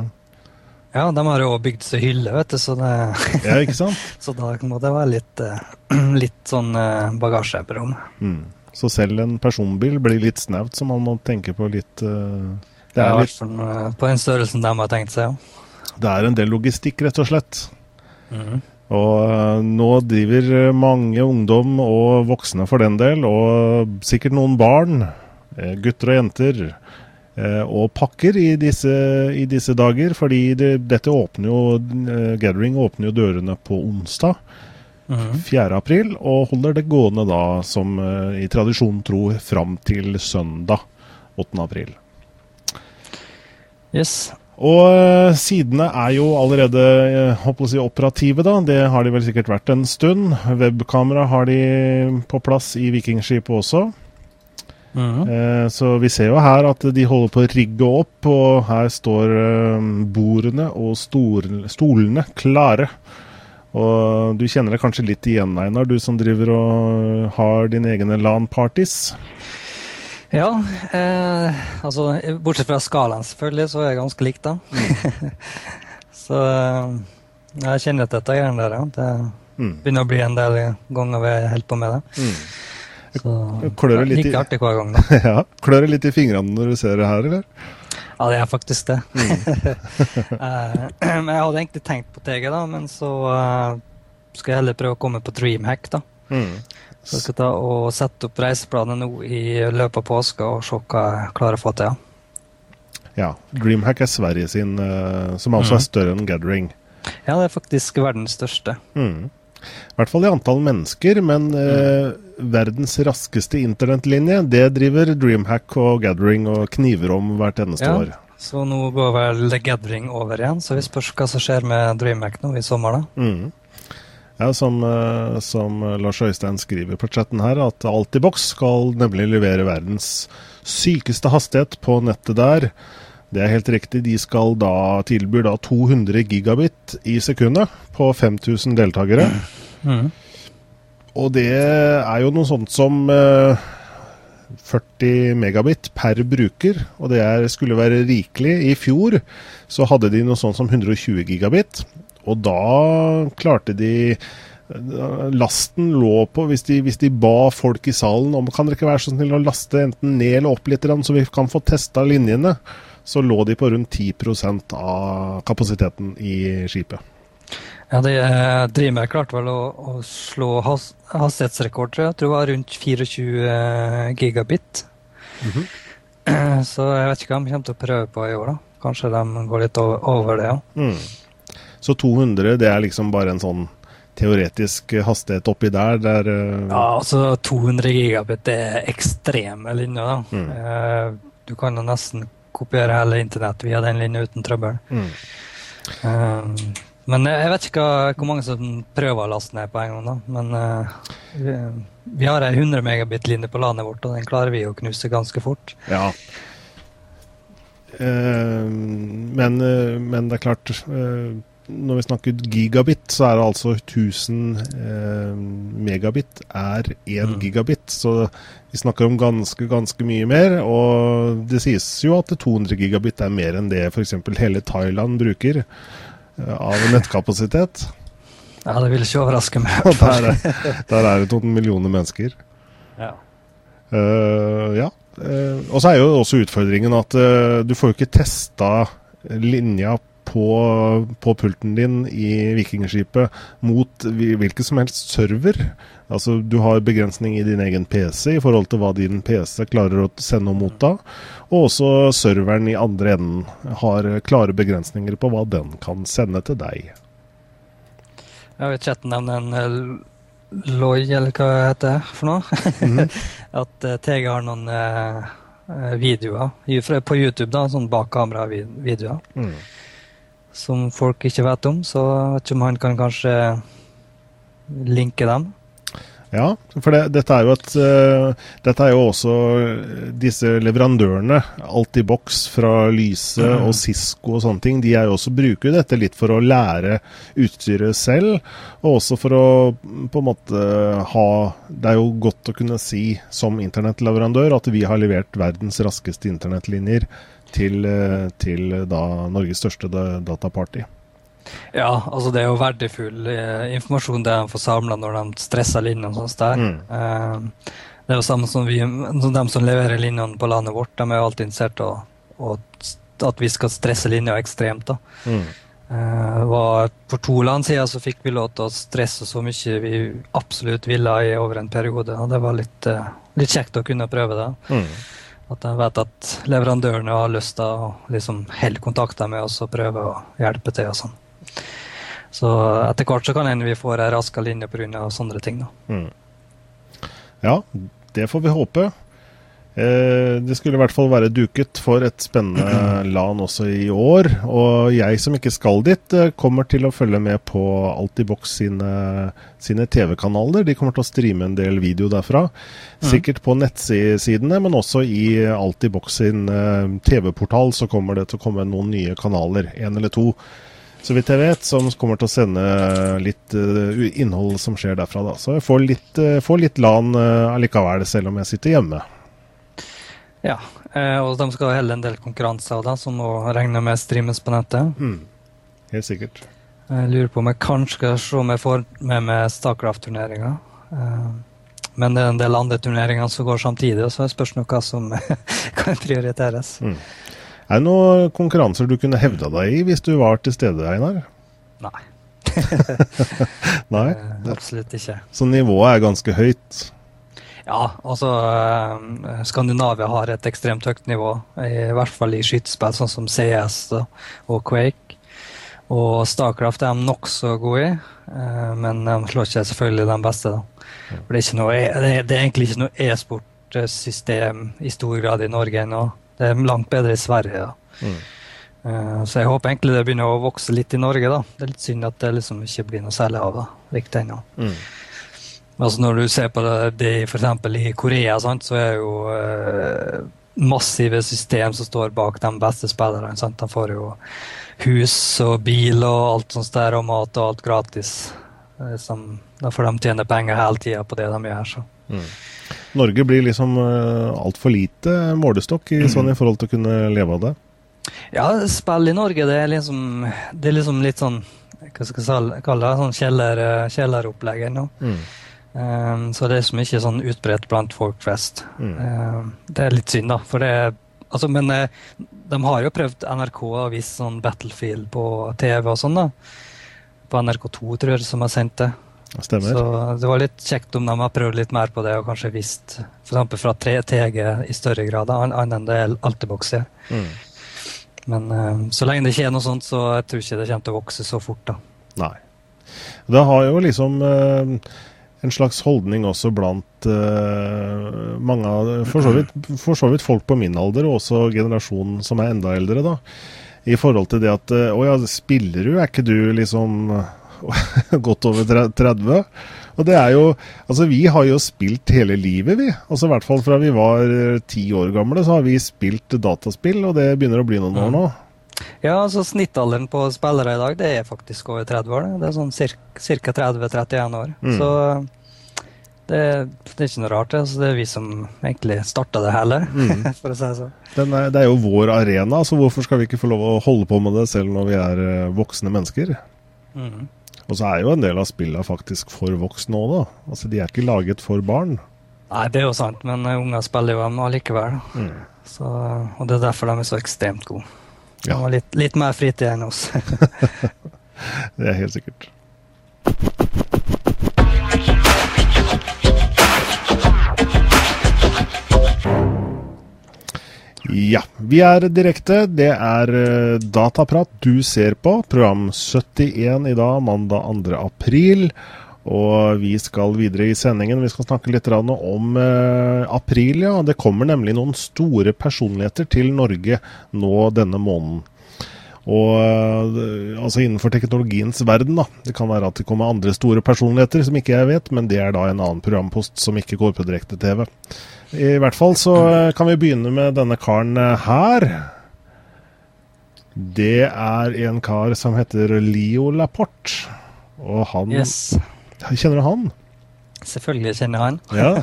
Speaker 2: Ja, de har jo bygd seg hylle, vet du, så, det,
Speaker 1: Ja,
Speaker 2: så da må det være litt, eh, litt sånn eh, bagasje på rommet.
Speaker 1: Mm. Så selv en personbil blir litt snaut, så man må tenke på litt uh, Det
Speaker 2: Ja,
Speaker 1: er,
Speaker 2: hvert
Speaker 1: litt,
Speaker 2: eh, på den størrelsen de har tenkt seg, ja.
Speaker 1: det er en del logistikk, rett og slett.
Speaker 2: Mhm.
Speaker 1: Og eh, nå driver mange ungdom og voksne for den del, og sikkert noen barn, gutter og jenter, og pakker i disse, i disse dager. Fordi det, dette åpner jo Gathering åpner jo dørene på onsdag. 4. april, og holder det gående da, som eh, i tradisjonen tro, fram til søndag 8. april.
Speaker 2: Yes.
Speaker 1: Og eh, sidene er jo allerede eh, håper å si, operative, da. Det har de vel sikkert vært en stund. Webkamera har de på plass i Vikingskipet også.
Speaker 2: Mhm.
Speaker 1: Eh, så vi ser jo her at de holder på å rigge opp, og her står eh, bordene og stol stolene klare. Og du kjenner deg kanskje litt igjen, Einar, du som driver og har dine egne LAN-parties.
Speaker 2: Ja, eh, altså bortsett fra skalaen selvfølgelig, så er jeg ganske likt da. så eh, jeg kjenner at dette greiene der, ja. Det
Speaker 1: Mm.
Speaker 2: begynner å bli en del ganger vi holder på med det.
Speaker 1: Mm.
Speaker 2: Så
Speaker 1: Klør det litt i-
Speaker 2: like artig hver gang, da.
Speaker 1: ja. Klør det litt i fingrene når du ser det her, eller?
Speaker 2: Ja, det er faktisk det.
Speaker 1: Mm.
Speaker 2: Eh, men jeg hadde egentlig tenkt på TG, da, men så eh, skal jeg heller prøve å komme på Dreamhack, da.
Speaker 1: Mm.
Speaker 2: Så jeg skal ta og sette opp reiseplanen nå i løpet av påska og se hva jeg klarer å få til. Ja.
Speaker 1: Ja. Dreamhack er Sverige sin, eh, som altså er
Speaker 2: Mhm.
Speaker 1: større enn Gathering.
Speaker 2: ja, det er faktisk verdens største.
Speaker 1: Mm. I hvert fall i antall mennesker, men eh, verdens raskeste internettlinje, det driver Dreamhack og Gathering og kniver om hvert eneste
Speaker 2: Ja.
Speaker 1: år.
Speaker 2: Så nå går vel Gathering over igjen, så vi spørs hva som skjer med Dreamhack nå i sommer, da.
Speaker 1: Mm. Ja, som, eh, som Lars Øystein skriver på chatten her, at Altibox skal nemlig levere verdens sykeste hastighet på nettet der. Det er helt riktig, de skal da tilby da 200 gigabit i sekundet på 5000 deltakere.
Speaker 2: Mm.
Speaker 1: Og det er jo noe sånt som eh, 40 megabit per bruker, og det er, skulle være rikelig. I fjor så hadde de noe sånt som 120 gigabit, og da klarte de eh, Lasten lå på hvis de, hvis de ba folk i salen om kan dere ikke være så snill å laste enten ned eller opp litt, så vi kan få testa linjene, så lå de på rundt 10% av kapasiteten i skipet.
Speaker 2: Ja, det eh, Dreamhack klarte vel å, å slå has hastighetsrekord, tror jeg. Tror det var rundt 24 gigabit. Eh, Så jeg vet ikke hva de kommer til å prøve på i år, da. Kanskje de går litt over, over det, ja.
Speaker 1: Mm. Så 200 det er liksom bare en sånn teoretisk hastighet oppi der, der eh,
Speaker 2: Ja, altså 200 gigabit det er ekstreme linjer, da.
Speaker 1: Mm.
Speaker 2: Eh, Du kan jo nesten kopiere hele internett via den linja uten trøbbel.
Speaker 1: mm.
Speaker 2: Um, Men jeg vet ikke hva, hvor mange som prøver å laste ned på en gang, da. Men uh, vi, vi har ei 100 megabit-linje på landet vårt, og den klarer vi å knuse ganske fort.
Speaker 1: Ja. Uh, men, uh, men det er klart eh, Når vi snakker gigabit, så er det altså 1000 eh, megabit er 1
Speaker 2: Mm.
Speaker 1: gigabit. Så vi snakker om ganske, ganske mye mer. Og det sies jo at 200 gigabit er mer enn det f.eks. hele Thailand bruker eh, av nettkapasitet.
Speaker 2: Ja, det vil ikke overraske meg.
Speaker 1: Der, er- der er det noen millioner mennesker.
Speaker 2: Ja.
Speaker 1: Uh, ja. Uh, og så er jo også utfordringen at uh, du får jo ikke testa linja på, på pulten din i Vikingskipet mot hvi- hvilken som helst server. Altså Du har begrensning i din egen PC i forhold til hva din PC klarer å sende og motta. Og også serveren i andre enden har klare begrensninger på hva den kan sende til deg.
Speaker 2: Jeg har i chatten nevnt en eh, Loi, eller hva det heter for noe. At uh, TG har noen uh, eh, videoer på YouTube, da, sånn bak kamera-videoer,
Speaker 1: Mm.
Speaker 2: Som folk ikke vet om. Så vet ikke om han kan kanskje linke dem.
Speaker 1: Ja, for det, dette er jo et uh, Dette er jo også disse leverandørene, Altibox fra Lyse mm. og Cisco og sånne ting, de er jo også bruker dette litt for å lære utstyret selv, og også for å på en måte ha Det er jo godt å kunne si som internettleverandør at vi har levert verdens raskeste internettlinjer til, uh, til da Norges største dataparty.
Speaker 2: Ja, altså det er jo verdifull eh, informasjon det de får samla når de stresser linjene og sånt der. Mm. Eh, det er jo samme som, vi, som de som leverer linjene på landet vårt. De er jo alltid interessert i at vi skal stresse linja ekstremt. da. Mm. Uh, var, for to land siden så fikk vi lov til å stresse så mye vi absolutt ville i over en periode. og Det var litt, uh, litt kjekt å kunne prøve det. Mm. At jeg vet at leverandørene har lyst til å liksom holde kontakter med oss og prøve å hjelpe til. og sånn. Så etter hvert så kan hende vi får ei raskere linje pga. sånne ting. da. Mm.
Speaker 1: Ja, det får vi håpe. Eh, det skulle i hvert fall være duket for et spennende LAN også i år. Og jeg som ikke skal dit, eh, kommer til å følge med på Altibox sine, sine TV-kanaler. De kommer til å streame en del video derfra. Sikkert på nettsidene, men også i Altibox sin eh, TV-portal så kommer det til å komme noen nye kanaler. Én eller to så vidt jeg vet, som kommer til å sende litt innhold som skjer derfra. da. Så jeg får litt, får litt LAN allikevel, selv om jeg sitter hjemme.
Speaker 2: Ja, og de skal helle en del konkurranser da, som må regne med streames på nettet.
Speaker 1: Mm. Helt sikkert.
Speaker 2: Jeg lurer på om jeg kanskje skal se om jeg får med meg Starcraft-turneringa. Men det er en del andre turneringer som går samtidig, så jeg spørs hva som kan prioriteres. Mm.
Speaker 1: Er det noen konkurranser du kunne hevda deg i hvis du var til stede, Einar?
Speaker 2: Nei.
Speaker 1: Nei?
Speaker 2: Eh, absolutt ikke.
Speaker 1: Så nivået er ganske høyt?
Speaker 2: Ja, altså eh, Skandinavia har et ekstremt høyt nivå. I hvert fall i skytespill, sånn som CS og Quake. Og Starcraft er de nokså gode i, eh, men de slår ikke selvfølgelig de beste. da. For det er, noe, det er, egentlig ikke noe e-sportsystem i stor grad i Norge ennå. Det er langt bedre i Sverige. da. Mm. Eh, så jeg håper egentlig det begynner å vokse litt i Norge. da. Det er litt synd at det liksom ikke blir noe særlig av det riktig ennå. Mm. Altså Når du ser på det, det f.eks. i Korea, sant, så er jo eh, massive system som står bak de beste spillerne. Sant? De får jo hus og bil og alt sånt der, og mat og alt gratis. Som, da får de tjene penger hele tida på det de gjør. så. Mm.
Speaker 1: Norge blir liksom uh, altfor lite målestokk i, mm. sånn, i forhold til å kunne leve av det?
Speaker 2: Ja, spill i Norge det er liksom, det er liksom litt sånn hva skal jeg kalle det, sånn kjeller, eh, kjelleropplegg ennå. Mm. Um, så det er som ikke sånn utbredt blant folk flest. Mm. Um, det er litt synd, da. For det altså, men uh, de har jo prøvd NRK og vist sånn Battlefield på TV og sånn, da. På NRK2, tror jeg, som har sendt det.
Speaker 1: Stemmer.
Speaker 2: Så det var litt kjekt om de har prøvd litt mer på det og kanskje visst f.eks. fra TG i større grad, annet enn det er gjør. Mm. Men um, så lenge det ikke er noe sånt, så jeg tror ikke det kommer til å vokse så fort. da.
Speaker 1: Nei. Det har jo liksom uh, en slags holdning også blant uh, mange av for så, vidt, for så vidt folk på min alder, og også generasjonen som er enda eldre, da. I forhold til det at Å ja, spiller du? Er ikke du liksom godt over 30. Og det er jo Altså, vi har jo spilt hele livet, vi. Altså I hvert fall fra vi var eh, ti år gamle, så har vi spilt dataspill, og det begynner å bli noen år nå.
Speaker 2: Ja, altså snittalderen på spillere i dag, det er faktisk over 30 år. Det er sånn ca. 30-31 år. Mm. Så det, det, er ikke noe rart. Det, Altså, det er vi som egentlig starta det hele, mm. for å si det sånn.
Speaker 1: Er, det er jo vår arena, så hvorfor skal vi ikke få lov å holde på med det selv når vi er eh, voksne mennesker? Mm. Og så er jo en del av spillene faktisk for voksne òg, da. Altså, de er ikke laget for barn.
Speaker 2: Nei, det er jo sant, men unger spiller jo dem allikevel. Mm. Så, og det er derfor de er så ekstremt gode. De har litt, litt mer fritid enn oss.
Speaker 1: det er helt sikkert. Ja, vi er direkte. Det er uh, Dataprat du ser på. Program 71 i dag, mandag 2. april. Og vi skal videre i sendingen. Vi skal snakke litt om uh, april. ja. Det kommer nemlig noen store personligheter til Norge nå denne måneden. Og eh, altså innenfor teknologiens verden, da. Det kan være at det kommer andre store personligheter som ikke jeg vet, men det er da en annen programpost som ikke går på direkte-TV. I hvert fall så eh, kan vi begynne med denne karen eh, her. Det er en kar som heter Leo Laporte. Og han
Speaker 2: Yes.
Speaker 1: Kjenner du han?
Speaker 2: Selvfølgelig kjenner han.
Speaker 1: Ja.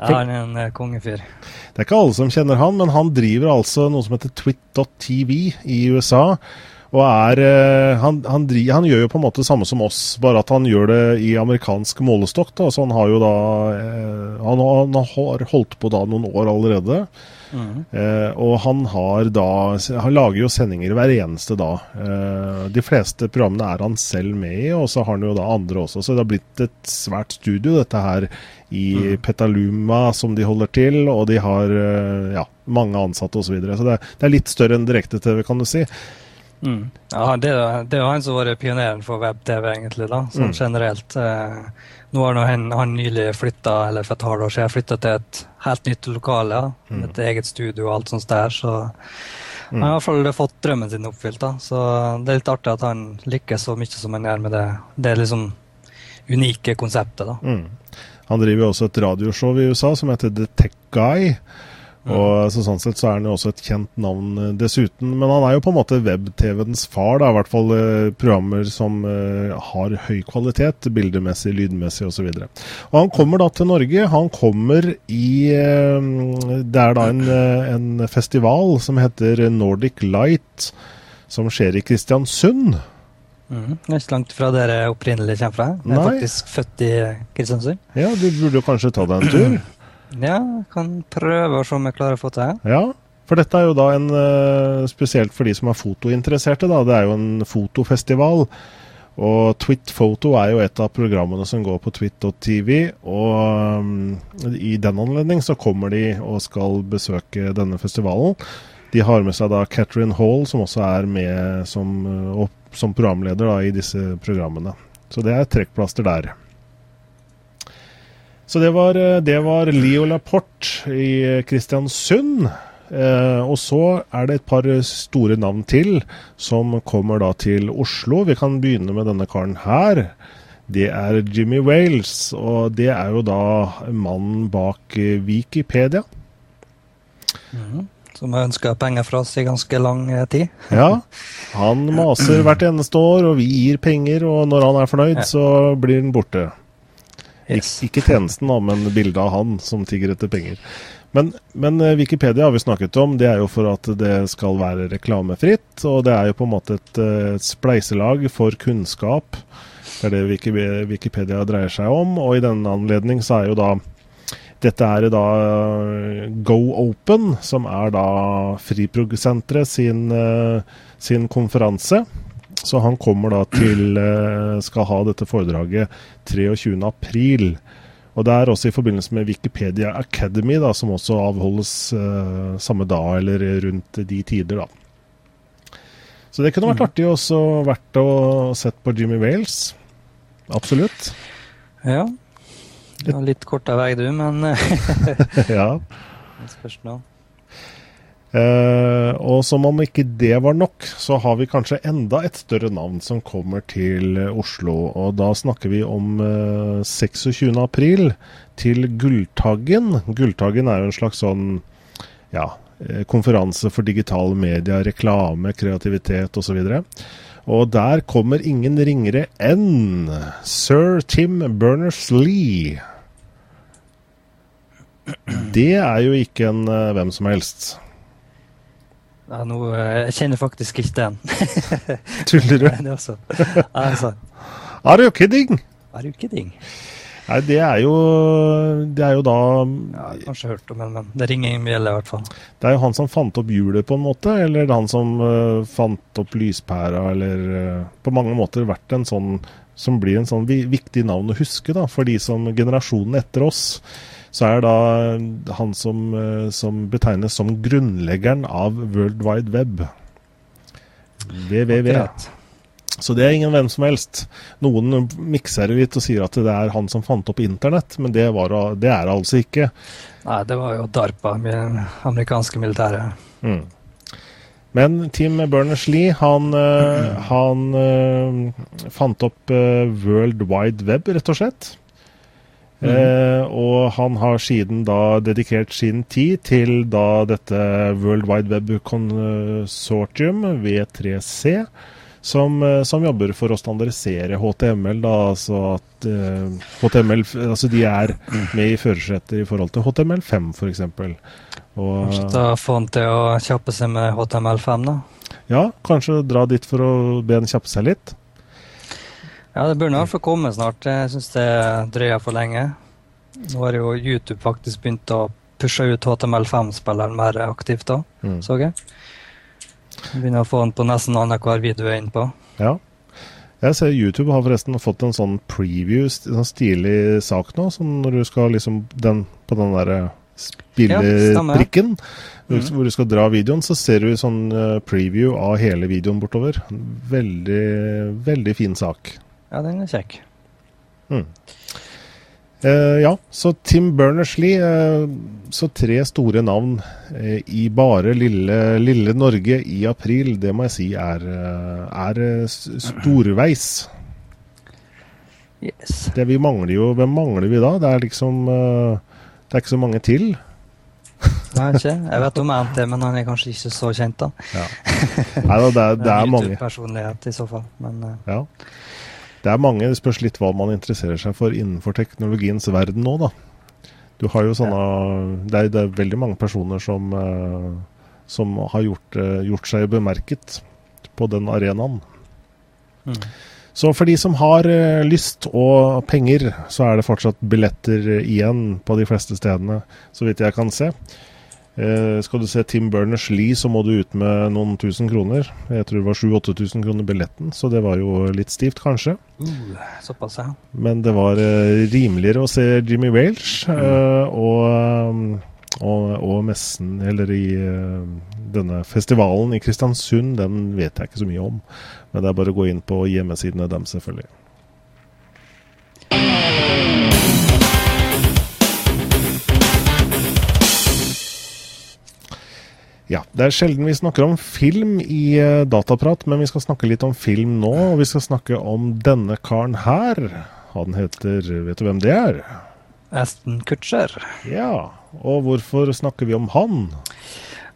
Speaker 2: Han er en eh, kongefyr.
Speaker 1: Det er ikke alle som kjenner han, men han driver altså noe som heter twit.tv i USA. Og er eh, han, han, driver, han gjør jo på en måte det samme som oss, bare at han gjør det i amerikansk målestokk. Da. Så han har jo da eh, han, han har holdt på da noen år allerede. Eh, og han har da Han lager jo sendinger hver eneste dag. Eh, de fleste programmene er han selv med i, og så har han jo da andre også. Så det har blitt et svært studio, dette her i Petaluma som de holder til. Og de har eh, ja, mange ansatte osv. Så, videre. så det, er- det er litt større enn direkte-TV, kan du si.
Speaker 2: Mm. Ja, det, er det er jo han som har vært pioneren for web-TV, egentlig, da, sånn
Speaker 1: Mm.
Speaker 2: generelt. Eh, nå har han, han nylig flytta, eller for et halvt år siden, flytta til et helt nytt lokale.
Speaker 1: Mm.
Speaker 2: Et eget studio og alt sånt der. Så han har i hvert fall fått drømmen sin oppfylt. da, Så det er litt artig at han lykkes så mye som han gjør med det. Det liksom unike konseptet, da.
Speaker 1: Mm. Han driver jo også et radioshow i USA som heter The Tech Guy. Og så Sånn sett så er han jo også et kjent navn eh, dessuten. Men han er jo på en måte web-TV-ens far, da, i hvert fall eh, programmer som eh, har høy kvalitet, bildemessig, lydmessig osv. Han kommer da til Norge. Han kommer i eh, Det er da en, en festival som heter Nordic Light, som skjer i Kristiansund.
Speaker 2: Mm. Det er ikke langt fra der jeg opprinnelig kommer fra. Jeg er
Speaker 1: Nei.
Speaker 2: faktisk født i Kristiansund.
Speaker 1: Ja, du burde jo kanskje ta deg en tur?
Speaker 2: Ja, kan prøve å se om jeg klarer å få til.
Speaker 1: Ja, for dette er jo da en eh, Spesielt for de som er fotointeresserte, da. Det er jo en fotofestival. Og Twit Photo er jo et av programmene som går på twit.tv. Og um, i den anledning så kommer de og skal besøke denne festivalen. De har med seg da Catherine Hall, som også er med som, eh, som programleder da, i disse programmene. Så det er trekkplaster der. Så det var, eh, det var Leo Laporte i Kristiansund. Eh, og så er det et par store navn til som kommer da til Oslo. Vi kan begynne med denne karen her. Det er Jimmy Wales, og det er jo da mannen bak eh, Wikipedia.
Speaker 2: Som har ønska penger fra oss i ganske lang eh, tid.
Speaker 1: Ja, han maser hvert eneste år, og vi gir penger, og når han er fornøyd, så blir han borte.
Speaker 2: Yes.
Speaker 1: Ik ikke tjenesten, da, men bildet av han som tigger etter penger. Men, men eh, Wikipedia har vi snakket om. Det er jo for at det skal være reklamefritt. Og det er jo på en måte et, eh, et spleiselag for kunnskap. Det er det Wikipedia dreier seg om. Og i denne anledning så er jo da dette er da eh, Go Open, som er da Friprog-senteret sin, sin konferanse. Så han kommer da til eh, Skal ha dette foredraget 23. april. Og det er også i forbindelse med Wikipedia Academy, da, som også avholdes eh, samme dag eller rundt de tider, da. Så det kunne vært artig også vært å sett på Jimmy Wales. Absolutt.
Speaker 2: Ja. Det var litt korta vei, du, men eh,
Speaker 1: ja.
Speaker 2: det spørs nå.
Speaker 1: Eh, og som om ikke det var nok, så har vi kanskje enda et større navn som kommer til Oslo. Og da snakker vi om eh, 26. april til Gulltaggen. Gulltaggen er jo en slags sånn ja, eh, konferanse for digitale medier, reklame, kreativitet osv. Og der kommer ingen ringere enn sir Tim Berners-Lee. Det er jo ikke en eh, hvem som helst.
Speaker 2: Ja, nå, eh, jeg kjenner faktisk ikke den.
Speaker 1: Tuller du?
Speaker 2: det også. Altså,
Speaker 1: Are you kidding?
Speaker 2: Are du kidding?
Speaker 1: Nei, det er jo Det er jo da
Speaker 2: Ja, jeg har kanskje hørt om den, men det ringer ingen bjelle i hvert fall.
Speaker 1: Det er jo han som fant opp hjulet, på en måte. Eller han som uh, fant opp lyspæra, eller uh, På mange måter vært en sånn som blir en sånn viktig navn å huske, da. For de som generasjonen etter oss. Så er da han som, eh, som betegnes som grunnleggeren av World Wide Web. WWW.
Speaker 2: Akkurat.
Speaker 1: Så det er ingen hvem som helst. Noen mikser det litt og sier at det er han som fant opp internett, men det, var, det er det altså ikke.
Speaker 2: Nei, det var jo DARPA, med amerikanske militæret.
Speaker 1: Mm. Men Tim Berners-Lee, han, eh, han eh, fant opp World Wide Web, rett og slett. Eh, og han har siden da dedikert sin tid til da dette World Wide Web Consortium, V3C, som, eh, som jobber for å standardisere HTML. da, altså at eh, HTML, altså De er med i førersetet i forhold til HTML5 f.eks.
Speaker 2: Kanskje få han til å kjappe seg med HTML5, da.
Speaker 1: ja, kanskje dra dit for å be han kjappe seg litt.
Speaker 2: Ja, det burde i hvert fall komme snart. Jeg syns det drøyer for lenge. Nå har jo YouTube faktisk begynt å pushe ut HTML5-spilleren mer aktivt da,
Speaker 1: Mm.
Speaker 2: så jeg. Begynner å få den på nesten annenhver video jeg er inne på.
Speaker 1: Ja. Jeg ser YouTube har forresten fått en sånn preview, en sånn stilig sak nå. Sånn når du skal liksom den, På den derre
Speaker 2: Ja, stemmer.
Speaker 1: hvor, du skal dra videoen, så ser du sånn eh, preview av hele videoen bortover. Veldig, veldig fin sak.
Speaker 2: Ja, den er kjekk.
Speaker 1: Eh, ja, så Tim Berners-Lee eh, Så tre store navn eh, i bare lille, lille Norge i april, det må jeg si er, eh, er eh, storveis.
Speaker 2: Yes.
Speaker 1: Det vi mangler jo Hvem mangler vi da? Det er liksom eh, Det er ikke så mange til.
Speaker 2: Nei, ikke. Jeg vet om NT, men han er kanskje ikke så kjent, da.
Speaker 1: Nei da, det er, det er
Speaker 2: En
Speaker 1: mange.
Speaker 2: YouTube-personlighet i så fall. Men
Speaker 1: Ja. Det er mange. Det spørs litt hva man interesserer seg for innenfor teknologiens verden nå, da. Du har jo sånne Det er, det er veldig mange personer som, eh, som har gjort, eh, gjort seg bemerket på den arenaen.
Speaker 2: mm.
Speaker 1: Så for de som har eh, lyst og penger, så er det fortsatt billetter igjen på de fleste stedene, så vidt jeg kan se. Eh, skal du se Tim Berners-Lee, så må du ut med noen tusen kroner. Jeg tror det var 7000-8000 kroner billetten, så det var jo litt stivt, kanskje.
Speaker 2: uh, såpass, ja.
Speaker 1: Men det var eh, rimeligere å se Jimmy Wales eh, og, og, og messen, eller i eh, denne festivalen i Kristiansund, den vet jeg ikke så mye om. Men det er bare å gå inn på hjemmesidene dem, selvfølgelig. Ja, Det er sjelden vi snakker om film i eh, Dataprat, men vi skal snakke litt om film nå. Og vi skal snakke om denne karen her. Han heter Vet du hvem det er?
Speaker 2: Aston Kutcher.
Speaker 1: Ja, og hvorfor snakker vi om han?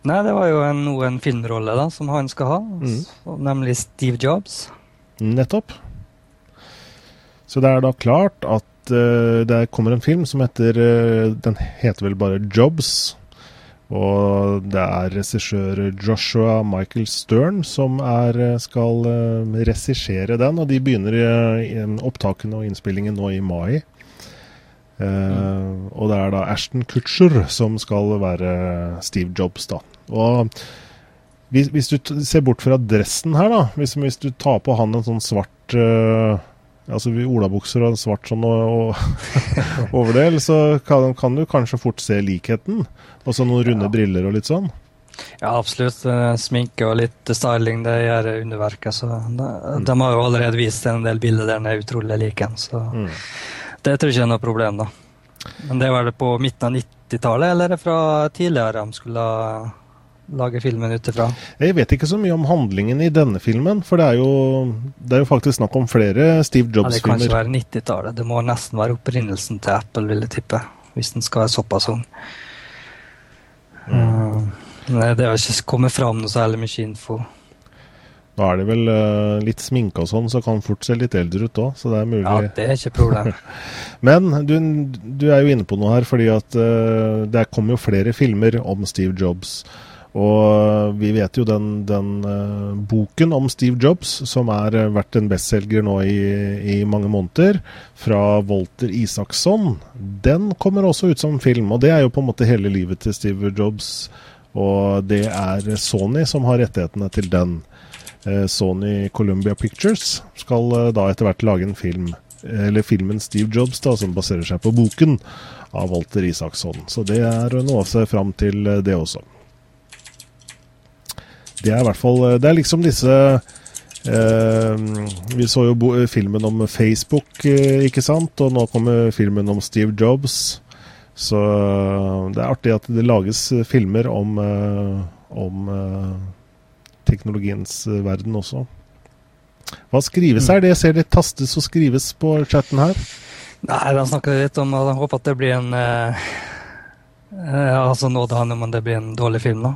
Speaker 2: Nei, det var jo en, en filmrolle da, som han skal ha,
Speaker 1: Mm.
Speaker 2: nemlig Steve Jobs.
Speaker 1: Nettopp. Så det er da klart at uh, det kommer en film som heter uh, Den heter vel bare Jobs. Og det er regissør Joshua Michael Stern som er, eh, skal uh, regissere den. Og de begynner eh, opptakene og innspillingen nå i mai. Eh, Og det er da Ashton Kutcher som skal være Steve Jobs, da. Og hvis, hvis du ser bort fra dressen her, da. Hvis, hvis du tar på han en sånn svart uh, Altså olabukser og en svart sånn og, og overdel, så kan, kan du kanskje fort se likheten. Og så noen runde
Speaker 2: Ja.
Speaker 1: briller og litt sånn.
Speaker 2: Ja, absolutt. eh, Sminke og litt styling, det gjør underverket. Så de, de har jo allerede vist en del bilder der den er utrolig lik en, så
Speaker 1: Mm.
Speaker 2: det tror jeg ikke er noe problem, da. Men det var det på midten av 90-tallet, eller er fra tidligere de skulle la- lage filmen ut ifra?
Speaker 1: Jeg vet ikke så mye om handlingen i denne filmen, for det er jo, det er jo faktisk snakk om flere Steve Jobs-filmer.
Speaker 2: Ja, det kan ikke være 90-tallet. Det må nesten være opprinnelsen til Apple, vil jeg tippe. Hvis den skal være såpass ung. Mm. Nei, det har ikke kommet fram noe særlig mye info.
Speaker 1: Nå er det vel uh, litt sminke og sånn, så kan fort se litt eldre ut òg, så det er mulig.
Speaker 2: Ja, det er ikke problem.
Speaker 1: Men du, du er jo inne på noe her, fordi at uh, det kommer jo flere filmer om Steve Jobs. Og vi vet jo den, den uh, boken om Steve Jobs, som har uh, vært en bestselger nå i, i mange måneder, fra Walter Isaksson, den kommer også ut som film. Og det er jo på en måte hele livet til Steve Jobs. Og det er Sony som har rettighetene til den. Uh, Sony Columbia Pictures skal eh, da etter hvert lage en film eller filmen Steve Jobs, da, som baserer seg på boken av Walter Isaksson. Så det er noe å se fram til, eh, det også. Det er i hvert fall eh, Det er liksom disse eh, Vi så jo filmen om Facebook, eh, ikke sant? Og nå kommer filmen om Steve Jobs. Så eh, det er artig at det lages filmer om, om teknologiens verden også. Hva skrives her? Det ser litt tastes og skrives på chatten her.
Speaker 2: Nei, han snakker litt om at han håper at det blir en eh, eh, Altså nå det handler om at det blir en dårlig film, da.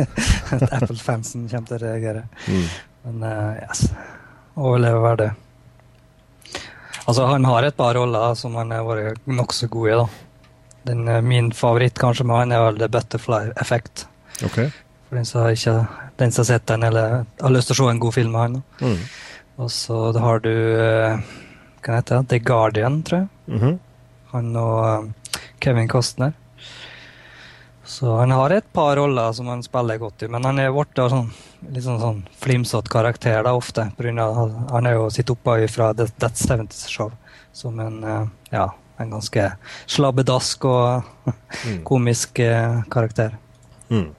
Speaker 2: at Apple-fansen kommer til å reagere. Men uh, yes, overlever hver det. Altså, han har et par roller som han har vært nokså god i, da. Den, eh, min favoritt kanskje med han er vel The Butterfly Effect.
Speaker 1: Okay.
Speaker 2: For den som har sett den, eller har lyst til å se en god film med han. da.
Speaker 1: Mm.
Speaker 2: Og så har du uh, Hva heter det? The Guardian, tror jeg.
Speaker 1: Mhm.
Speaker 2: Han og Kevin Costner. Så han har et par roller som han spiller godt i, men han er blitt sånn, litt sånn, sånn flimsete karakter da, ofte. Av, han er jo sitt oppe fra Death Seventies 70's Show som en eh, ja, en ganske slabbedask og komisk eh, karakter.
Speaker 1: Mm.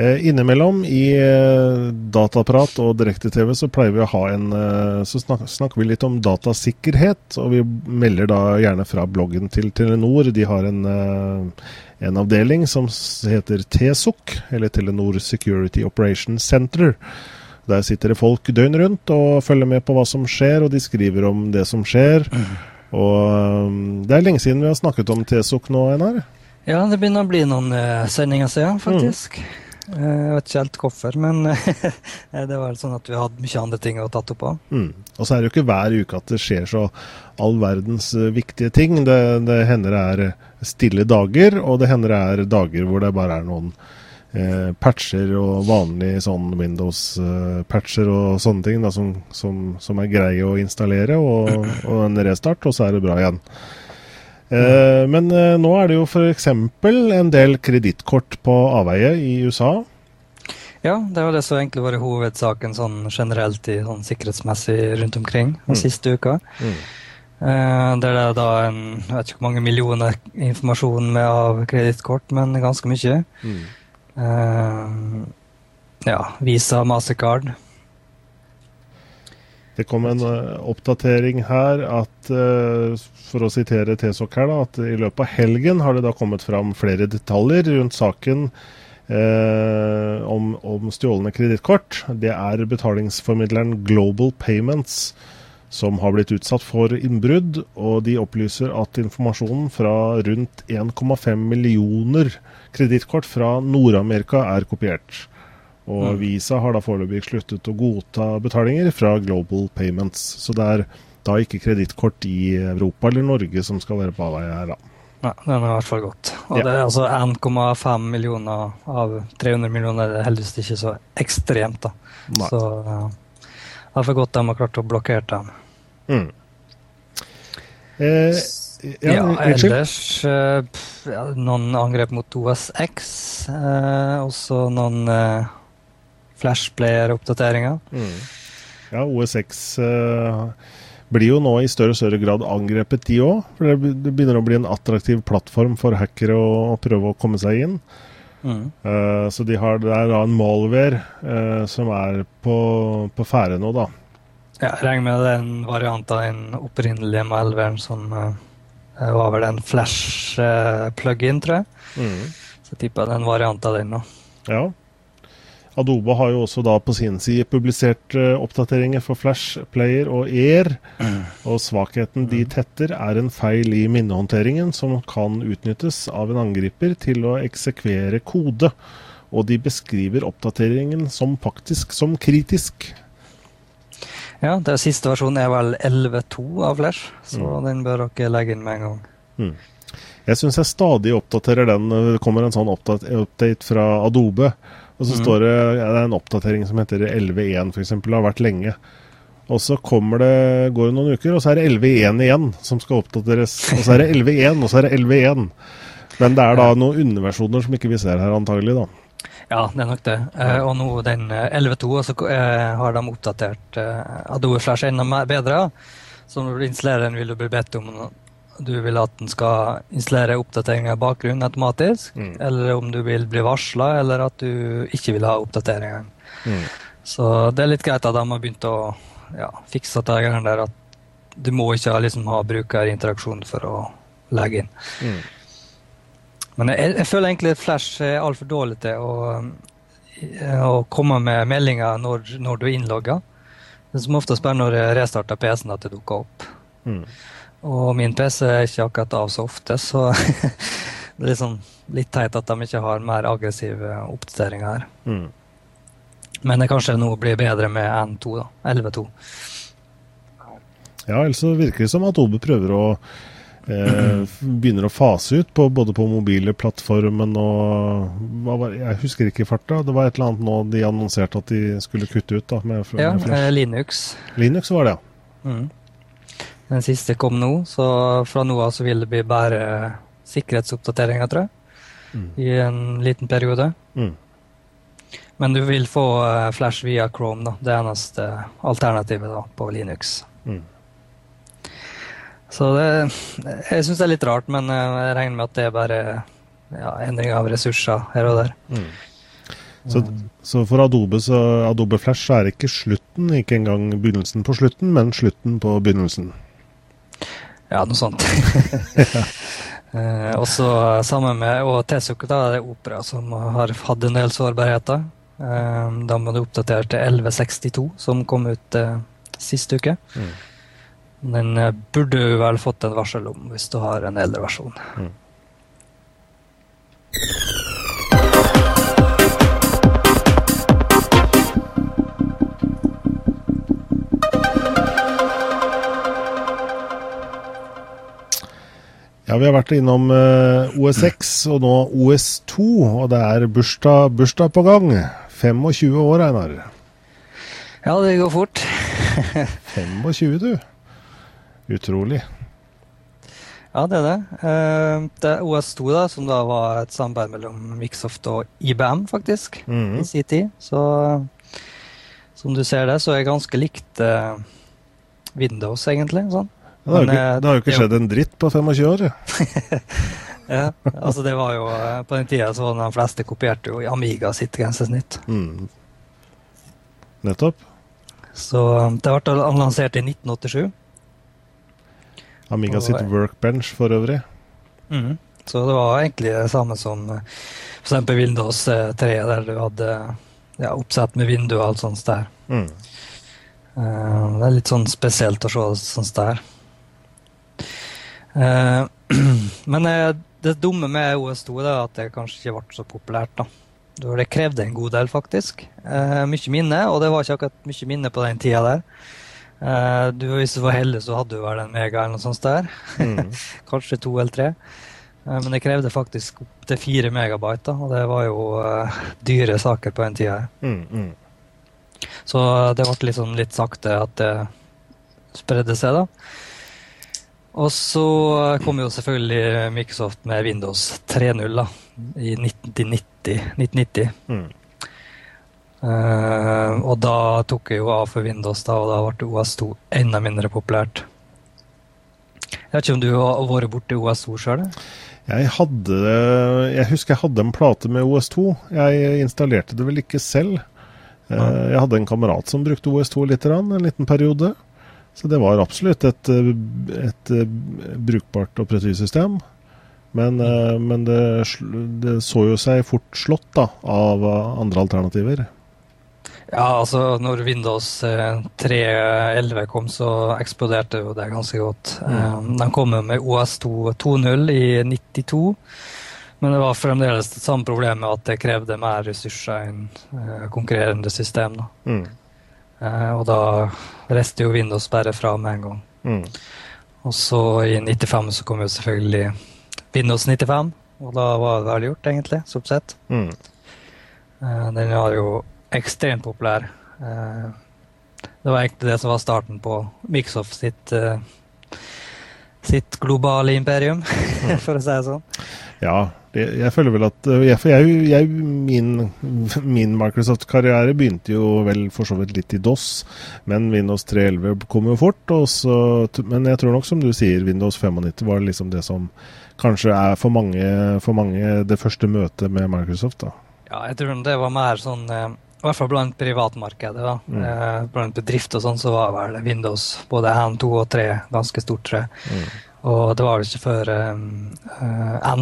Speaker 1: Innimellom i eh, dataprat og direkte-TV så pleier vi å ha en eh, Så snak, snakker vi litt om datasikkerhet, og vi melder da gjerne fra bloggen til Telenor. De har en, eh, en avdeling som heter TSOC, eller Telenor Security Operations Center. Der sitter det folk døgn rundt og følger med på hva som skjer, og de skriver om det som skjer. Og eh, det er lenge siden vi har snakket om TSOC nå, Einar.
Speaker 2: Ja, det begynner å bli noen eh, sendinger siden, faktisk. Eh, jeg vet ikke helt hvorfor, men eh, det var sånn at vi hadde mye andre ting å tatt opp av.
Speaker 1: Mm. Og så er det jo ikke hver uke at det skjer så all verdens eh, viktige ting. Det, det hender det er eh, stille dager, og det hender det er dager hvor det bare er noen eh, patcher og vanlige sånn Windows-patcher og sånne ting da, som, som, som er greie å installere, og, og en restart, og så er det bra igjen. Eh, men uh, nå er det jo f.eks. en del kredittkort på avveie i USA.
Speaker 2: Ja, det var det som egentlig var hovedsaken sånn generelt i sånn sikkerhetsmessig rundt omkring den siste uka. Eh, der det er da en jeg vet ikke hvor mange millioner informasjon med av kredittkort, men ganske mye. Eh, ja, Visa, Mastercard.
Speaker 1: Det kom en oppdatering her at, for å sitere TSOC her, da, at i løpet av helgen har det da kommet fram flere detaljer rundt saken eh, om, om stjålne kredittkort. Det er betalingsformidleren Global Payments som har blitt utsatt for innbrudd, og de opplyser at informasjonen fra rundt 1,5 millioner kredittkort fra Nord-Amerika er kopiert. Og Visa har da foreløpig sluttet å godta betalinger fra Global Payments. Så det er da ikke kredittkort i Europa eller Norge som skal være på avveie her, da.
Speaker 2: Ja, det er i hvert fall godt. Og
Speaker 1: Ja.
Speaker 2: det er altså 1,5 millioner av 300 millioner. Det er heldigvis ikke så ekstremt, da.
Speaker 1: Nei.
Speaker 2: Så er for godt de har klart å blokkere dem.
Speaker 1: Mm. Eh, ja,
Speaker 2: Ja, ellers pff, ja, noen angrep mot OSX. Eh, også noen eh, flashplayer-oppdateringer.
Speaker 1: Mm. Ja, OSX eh, blir jo nå i større og større grad angrepet, de òg. For det begynner å bli en attraktiv plattform for hackere å, prøve å komme seg inn.
Speaker 2: Mm.
Speaker 1: Uh, så de har, det er da en malware uh, som er på, på ferde nå, da.
Speaker 2: Ja, jeg regner med det er en variant av den opprinnelige malwaren som uh, var vel en flash-plug-in, tror jeg. Så jeg tipper det er en variant av den nå.
Speaker 1: Ja. Adobe har jo også da på sin side publisert eh, oppdateringer for Flash, Player og Air. Og svakheten de tetter, er en feil i minnehåndteringen som kan utnyttes av en angriper til å eksekvere kode. Og de beskriver oppdateringen som faktisk som kritisk.
Speaker 2: Ja, det siste versjonen er vel 11.2 av Flash, så den bør dere legge inn med en gang.
Speaker 1: Jeg syns jeg stadig oppdaterer den. Det kommer en sånn update, update fra Adobe. Og så står det, ja, det er en oppdatering som heter 11.1 f.eks. Har vært lenge. Og så kommer det, går det noen uker, og så er det 11.1 igjen som skal oppdateres. Og så er det 11.1, og så er det 11.1. Men det er da noen underversjoner som ikke vi ser her, antagelig. da.
Speaker 2: Ja, det er nok det. Eh, og nå den eh, 11.2, og så eh, har de oppdatert eh, Adobe Flash enda bedre. Så når du installerer den, vil du bli bedt om du vil at den skal installere oppdateringer i bakgrunnen automatisk,
Speaker 1: Mm.
Speaker 2: eller om du vil bli varsla, eller at du ikke vil ha oppdateringer.
Speaker 1: Mm.
Speaker 2: Så det er litt greit at de har begynt å ja, fikse det greiene der at du må ikke liksom, ha brukerinteraksjon for å legge inn.
Speaker 1: Mm.
Speaker 2: Men jeg, jeg føler egentlig at Flash er altfor dårlig til å, å komme med meldinger når, når du er innlogga. Som oftest bare når jeg restarter PC-en at det dukker opp.
Speaker 1: Mm.
Speaker 2: Og min PC er ikke akkurat av så ofte, så det er liksom litt teit at de ikke har mer aggressive oppdateringer her.
Speaker 1: Mm.
Speaker 2: Men det kanskje nå blir bedre med N2, da. 11.2.
Speaker 1: Ja, ellers så virker det som at Obe prøver å eh, begynner å fase ut på, både på mobile plattformen og hva var, Jeg husker ikke farta. Det var et eller annet nå de annonserte at de skulle kutte ut. da, med, med
Speaker 2: Ja, eh, Linux.
Speaker 1: Linux var det, ja.
Speaker 2: Mm. Den siste kom nå, så fra nå av så vil det bli bare sikkerhetsoppdateringer, tror jeg.
Speaker 1: Mm.
Speaker 2: I en liten periode.
Speaker 1: Mm.
Speaker 2: Men du vil få eh, Flash via Chrome, da. Det eneste alternativet da, på Linux.
Speaker 1: Mm.
Speaker 2: Så det, jeg syns det er litt rart, men eh, jeg regner med at det er bare ja, endring av ressurser her og der.
Speaker 1: Mm. Så, så for Adobe, så Adobe Flash så er det ikke slutten, ikke engang begynnelsen på slutten, men slutten på begynnelsen.
Speaker 2: Ja, noe sånt. eh, også sammen med og Tesuk, da er det Opera som har hatt en del sårbarheter. Eh, da må du oppdatere til 1162, som kom ut eh, sist uke.
Speaker 1: Mm.
Speaker 2: Den eh, burde du vel fått en varsel om hvis du har en eldre versjon.
Speaker 1: Ja, vi har vært innom eh, OS6 og nå OS2, og det er bursdag, bursdag på gang. 25 år, Einar.
Speaker 2: Ja, det går fort.
Speaker 1: 25, du. Utrolig.
Speaker 2: Ja, det er det. Eh, det er OS2, da, som da var et samarbeid mellom Microsoft og IBM, faktisk,
Speaker 1: Mhm.
Speaker 2: i sin tid. Så som du ser det, så er det ganske likt eh, Windows, egentlig. sånn.
Speaker 1: Det har,
Speaker 2: Men,
Speaker 1: ikke,
Speaker 2: eh,
Speaker 1: det har jo ikke skjedd en dritt på 25 år. ja.
Speaker 2: Ja, altså det var jo eh, På den tida så var de fleste kopierte jo i Amiga sitt grensesnitt.
Speaker 1: Mm. Nettopp.
Speaker 2: Så eh, det ble lansert i 1987.
Speaker 1: Amiga
Speaker 2: Og-
Speaker 1: sitt workbench for øvrig.
Speaker 2: Mm. Så det var egentlig det samme som f.eks. Windows eh, 3, der du hadde ja, oppsett med vindu og alt sånt der.
Speaker 1: Mm.
Speaker 2: Det er litt sånn spesielt å se det sånt der. Eh, men eh, det dumme med OS2 er at det kanskje ikke ble så populært. da. Det krevde en god del, faktisk. Eh, mye minne, og det var ikke akkurat mye minne på den tida der. Eh, du, hvis du var heldig, så hadde du vel en mega eller noe sånt der.
Speaker 1: Mm.
Speaker 2: Kanskje to eller tre. Men det krevde faktisk opp til fire megabyte, da, og det var jo eh, dyre saker på den tida.
Speaker 1: Mm. Mm.
Speaker 2: Så det ble liksom litt sakte at det spredde seg, da. Og så kom jo selvfølgelig Microsoft med Windows 3.0 da, i 1990. 1990.
Speaker 1: Mm.
Speaker 2: Uh, og da tok jeg jo av for Windows, da, og da ble OS2 enda mindre populært. Jeg vet ikke om du har vært borti OS2 sjøl?
Speaker 1: Jeg hadde Jeg husker jeg hadde en plate med OS2. Jeg installerte det vel ikke selv. Eh, Jeg hadde en kamerat som brukte OS2 litt, en liten periode. Så det var absolutt et, eh, et eh, brukbart operativsystem. Men, eh, men det, det så jo seg fort slått da, av andre alternativer.
Speaker 2: Ja, altså når Windows eh, 3.11 kom, så eksploderte jo det ganske godt. Mm. De kom jo med OS2 2.0 i 92, men det var fremdeles det samme problemet at det krevde mer ressurser enn konkurrerende system.
Speaker 1: Mm.
Speaker 2: Eh, Og da reiste jo Windows bare fra med en gang.
Speaker 1: Mm.
Speaker 2: Og så i 95 så kom jo selvfølgelig Windows 95, og da var det vel gjort, egentlig, stort sett.
Speaker 1: Mm.
Speaker 2: Eh, Den var jo ekstremt populær. Eh, Det var egentlig det som var starten på Microsoft sitt, sitt globale imperium, for å si det sånn.
Speaker 1: Ja, Det, jeg føler vel at jeg, For jeg, jeg, min, min Microsoft-karriere begynte jo vel for så vidt litt i DOS, men Windows 3.11 kom jo fort. Så, men jeg tror nok, som du sier, Windows 95 var liksom det som kanskje er for mange, for mange det første møtet med Microsoft. da.
Speaker 2: Ja, jeg tror det var mer sånn eh, i hvert fall blant privatmarkedet. da. Mm. Eh, blant bedrifter og sånn, så var vel Windows både hand 2 og 3 ganske stort, tror jeg. Mm. Og det var vel ikke før um,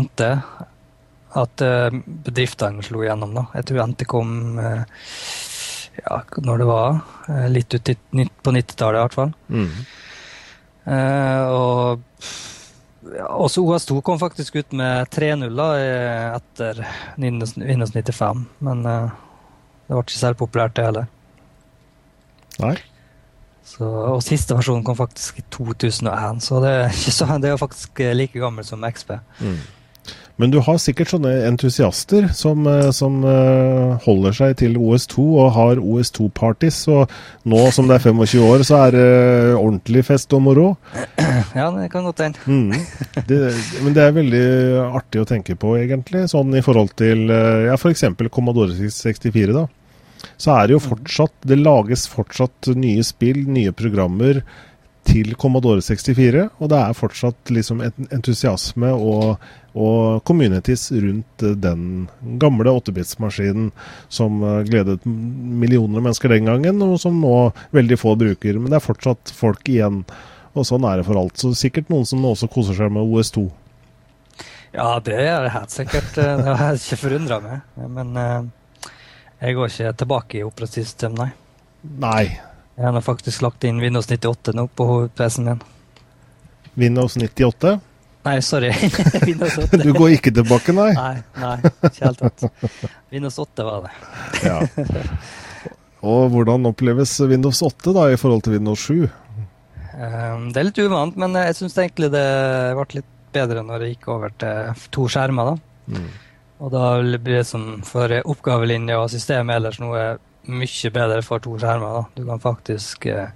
Speaker 2: NT at uh, bedriftene slo igjennom. da. Jeg tror NT kom uh, ja, når det var. litt ut på 90-tallet i hvert fall. Mm. og ja, også OS2 kom faktisk ut med 3-0 etter Windows 95. Men det ble ikke særlig populært, det heller.
Speaker 1: Nei.
Speaker 2: Så, og siste versjon kom faktisk i 2001, så det så, det er faktisk like gammel som XP. Mm.
Speaker 1: Men du har sikkert sånne entusiaster som, eh, som uh, holder seg til OS2 og har OS2-parties. Og nå som det er 25 år, så er det ordentlig fest og moro.
Speaker 2: Ja, det kan godt hende.
Speaker 1: Mm. men det er veldig artig å tenke på, egentlig. Sånn i forhold til uh, ja, f.eks. Commodore 64, da så er det jo fortsatt Det lages fortsatt nye spill, nye programmer til Commodore 64, og det er fortsatt liksom entusiasme og, og communities rundt den gamle 8-bits-maskinen som eh, gledet millioner av mennesker den gangen, og som nå veldig få bruker. Men det er fortsatt folk igjen, og sånn er det for alt. Så sikkert noen som også koser seg med OS2.
Speaker 2: Ja, det er det helt sikkert. Det har jeg ikke forundra meg. Men jeg går ikke tilbake i operativsystemet, nei.
Speaker 1: Nei.
Speaker 2: Jeg har faktisk lagt inn Windows 98 nå på PC-en min.
Speaker 1: Windows 98?
Speaker 2: Nei, sorry.
Speaker 1: Windows 8. Du går ikke tilbake, nei?
Speaker 2: Nei, nei ikke helt tatt. Windows 8 var det. ja.
Speaker 1: Og hvordan oppleves Windows 8 da i forhold til Windows 7?
Speaker 2: Um, det er litt uvant, men jeg syns egentlig det ble litt bedre når det gikk over til to skjermer. da. Mm. Og da blir det som for oppgavelinje og systemet ellers noe mye bedre for to skjermer. Da. Du kan faktisk eh,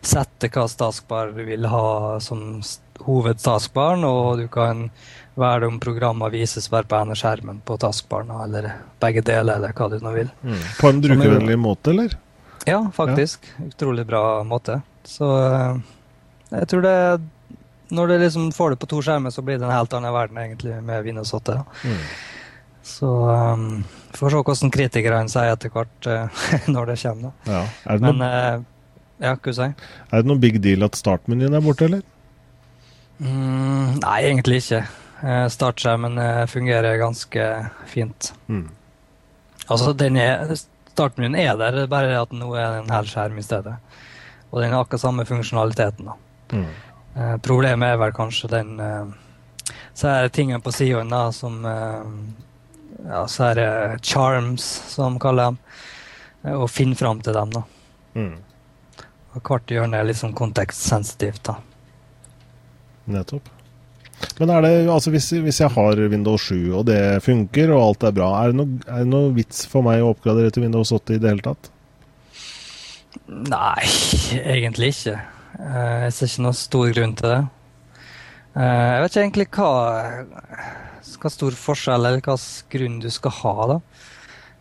Speaker 2: sette hva taskbar du vil ha som hovedtaskbaren, og du kan velge om programmer vises bare på ene skjermen på taskbaren, eller begge deler, eller hva du nå vil. Mm.
Speaker 1: På en brukervennlig måte, eller?
Speaker 2: Ja, faktisk. Ja. Utrolig bra måte. Så eh, jeg tror det Når du liksom får det på to skjermer, så blir det en helt annen verden, egentlig, med Windows 8. Mm. Så um, får se hvordan kritikerne sier etter hvert uh, når det kommer.
Speaker 1: Ja. Er det
Speaker 2: Men noe, uh, ja, hva si?
Speaker 1: Er det noen big deal at startmenyen er borte, eller?
Speaker 2: Mm, nei, egentlig ikke. Uh, startskjermen fungerer ganske fint. Mm. Altså, den er, startmenyen er der, bare at nå er det en hel skjerm i stedet. Og den har akkurat samme funksjonaliteten. da. Mm. Problemet er vel kanskje den så er det tingene på sidene som ja, så er det charms, som de kaller dem. Og finne fram til dem, da. Mm. Og hvert hjørne er litt sånn kontekstsensitivt, da.
Speaker 1: Nettopp. Men er det, altså hvis, hvis, jeg har Windows 7 og det funker og alt er bra, er det, noe, er det noe vits for meg å oppgradere til Windows 8 i det hele tatt?
Speaker 2: Nei, egentlig ikke. Eh, jeg ser ikke noen stor grunn til det. Eh, jeg vet ikke egentlig hva hva stor forskjell eller hvilken grunn du skal ha. da.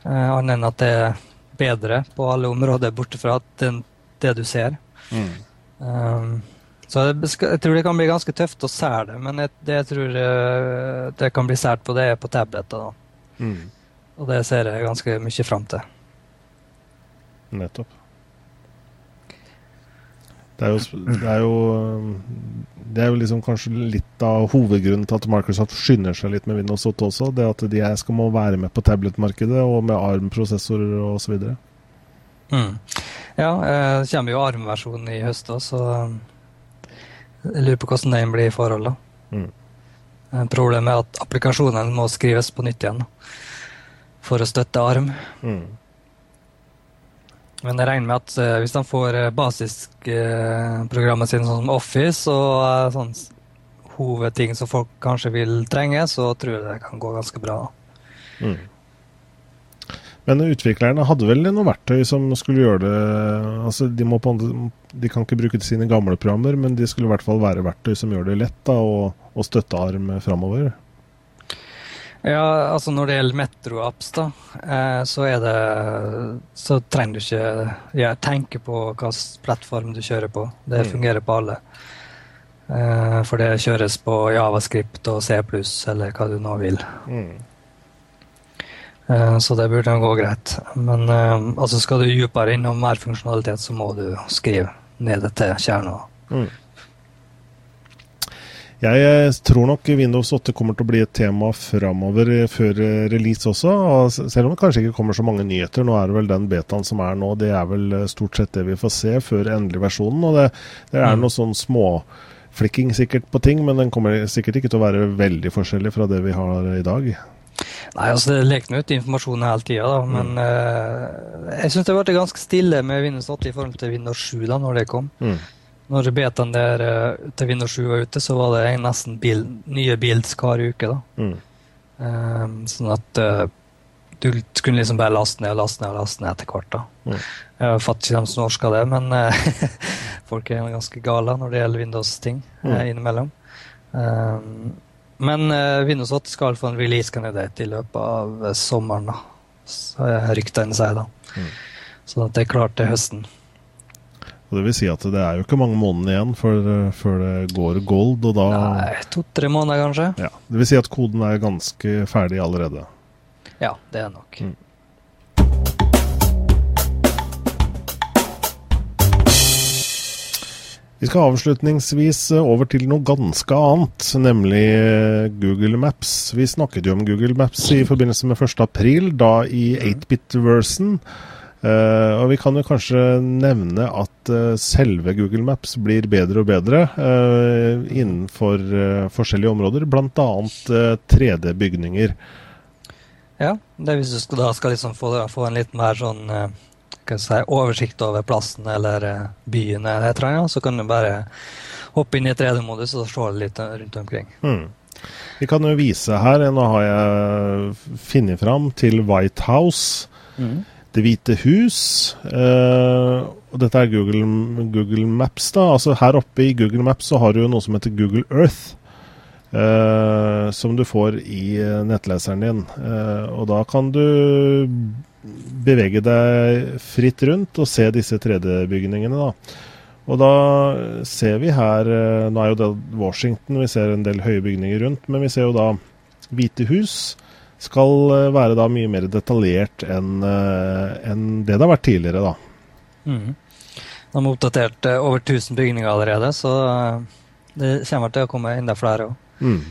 Speaker 2: Uh, Annet enn at det er bedre på alle områder, borte fra det, det du ser. Mm. Um, så jeg, jeg, tror det kan bli ganske tøft å sære det, men jeg, det jeg tror uh, det kan bli sært på, det er på tabletter. da. Mm. Og det ser jeg ganske mye fram til.
Speaker 1: Nettopp. Det er, jo, det, er jo, det er jo liksom kanskje litt av hovedgrunnen til at Microsoft skynder seg litt med Windows 8 også. Det at de skal må være med på tablet-markedet og med ARM-prosessorer osv.
Speaker 2: Mm. Ja, eh, det kommer jo ARM-versjonen i høst òg, så jeg lurer på hvordan den blir i forhold. da. Mm. Eh, problemet er at applikasjonen må skrives på nytt igjen for å støtte ARM. Mm. Men jeg regner med at uh, hvis de får uh, basisprogrammet uh, sine sånn som Office og uh, sånn hovedting som folk kanskje vil trenge, så tror jeg det kan gå ganske bra. Mm.
Speaker 1: Men utviklerne hadde vel noe verktøy som skulle gjøre det altså de, må på, de kan ikke bruke sine gamle programmer, men de skulle i hvert fall være verktøy som gjør det lett da, å, å støtte ARM framover?
Speaker 2: Ja, altså når det gjelder Metro-apps, da, eh, så er det Så trenger du ikke ja, tenke på hvilken plattform du kjører på. Det
Speaker 1: Mm.
Speaker 2: fungerer på alle. Eh, For det kjøres på Javascript og C eller hva du nå vil.
Speaker 1: Mm.
Speaker 2: Eh, Så det burde gå greit. Men altså skal du dypere innom mer funksjonalitet, så må du skrive ned til kjerna.
Speaker 1: Mm. Jeg eh, tror nok Windows 8 kommer til å bli et tema framover eh, før eh, release også. og Selv om det kanskje ikke kommer så mange nyheter. Nå er det vel den betaen som er nå, det er vel stort sett det vi får se før endelig versjonen. Og det, det er
Speaker 2: Mm.
Speaker 1: noe sånn småflikking sikkert på ting, men den kommer sikkert ikke til å være veldig forskjellig fra det vi har i dag.
Speaker 2: Nei, altså Det leker ut informasjon hele tida, men men uh, jeg syns det ble ganske stille med Windows 8 i forhold til Windows 7 da når det kom.
Speaker 1: Mm.
Speaker 2: Når betaen der eh, til Windows 7 var ute, så var det nesten bil, nye builds hver uke. da.
Speaker 1: Mm.
Speaker 2: Um, sånn at uh, du kunne liksom bare laste ned og laste ned og laste ned etter hvert. da.
Speaker 1: Mm.
Speaker 2: Jeg fatter ikke dem som orsker det, men eh, folk er ganske gale når det gjelder Windows-ting
Speaker 1: Mm.
Speaker 2: innimellom. Um, men uh, Windows 8 skal få en release-kandidat i løpet av sommeren, da. Så ryktene sier da.
Speaker 1: Mm.
Speaker 2: Sånn at det er klart til høsten.
Speaker 1: Og det vil si at det er jo ikke mange månedene igjen før, eh, før det går gold, og da
Speaker 2: To-tre måneder, kanskje?
Speaker 1: ja, Det vil si at koden er ganske ferdig allerede.
Speaker 2: Ja, det er nok.
Speaker 1: Mm. Vi skal avslutningsvis over til noe ganske annet, nemlig eh, Google Maps. Vi snakket jo om Google Maps i forbindelse med 1. april, da i 8-bit-versen. Eh, og vi kan jo kanskje nevne at uh, selve Google Maps blir bedre og bedre uh, innenfor forskjellige områder, bl.a. Uh, 3D-bygninger.
Speaker 2: Ja, det er hvis du skal, da skal liksom få, få en litt mer sånn hva si, oversikt over plassen eller byen, eller et eller annet, så kan du bare hoppe inn i 3D-modus og se litt rundt omkring.
Speaker 1: Mm. Vi kan jo vise her, nå har jeg funnet fram til White House. Det hvite hus. Eh, og dette er Google, Google Maps. da, altså Her oppe i Google Maps så har du noe som heter Google Earth. eh, som du får i eh, nettleseren din. Eh, og da kan du bevege deg fritt rundt og se disse 3D-bygningene. da. Og da ser vi her Nå er jo det Washington, vi ser en del høye bygninger rundt, men vi ser jo da Hvite hus skal eh, være da mye mer detaljert enn eh, det det har vært tidligere, da.
Speaker 2: Mm. De har oppdatert eh, over 1000 bygninger allerede, så det kommer til å komme enda flere òg.
Speaker 1: Mm.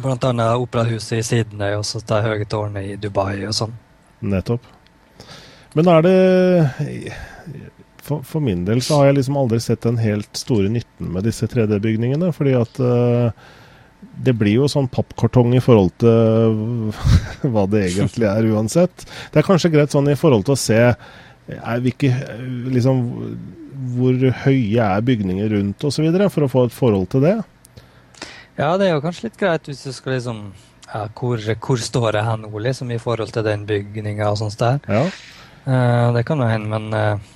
Speaker 2: Blant annet operahuset i Sydney og så det høye tårnet i Dubai og sånn.
Speaker 1: Nettopp. Men er det for, for min del så har jeg liksom aldri sett den helt store nytten med disse 3D-bygningene. Fordi at eh, det blir jo sånn pappkartong i forhold til hva det egentlig er uansett. Det er kanskje greit sånn i forhold til å se ikke, liksom, hvor høye er bygninger rundt osv. for å få et forhold til det.
Speaker 2: Ja, det er jo kanskje litt greit hvis du skal liksom ja, hvor, hvor står det hen nå, liksom, i forhold til den bygninga og sånt der.
Speaker 1: Ja.
Speaker 2: Uh, det kan jo hende, men uh,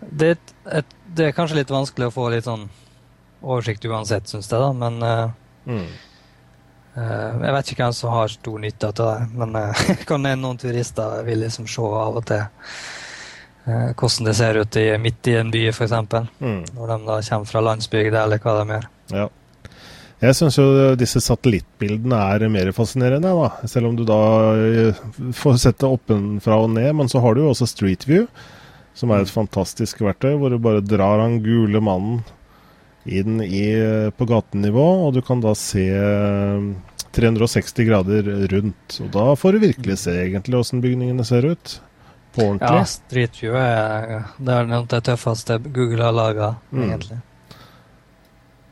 Speaker 2: det, et, et, det er kanskje litt vanskelig å få litt sånn oversikt uansett, syns jeg, da. Men eh,
Speaker 1: Mm.
Speaker 2: eh, jeg vet ikke hvem som har stor nytte av det. Men eh, kan hende noen turister vil liksom se av og til eh, hvordan det ser ut i, midt i en by, f.eks.
Speaker 1: Mm.
Speaker 2: Når de da kommer fra landsbygda, eller hva de gjør.
Speaker 1: Ja. Jeg syns jo disse satellittbildene er mer fascinerende, da. Selv om du da får sett det oppenfra og ned. Men så har du jo også Street View, som er et fantastisk verktøy, hvor du bare drar han gule mannen inn i, på gatenivå, og du kan da se eh, 360 grader rundt. Og da får du virkelig se egentlig åssen bygningene ser ut. På
Speaker 2: Ja. Street View er, det er det tøffeste Google har laga,
Speaker 1: Mm.
Speaker 2: egentlig.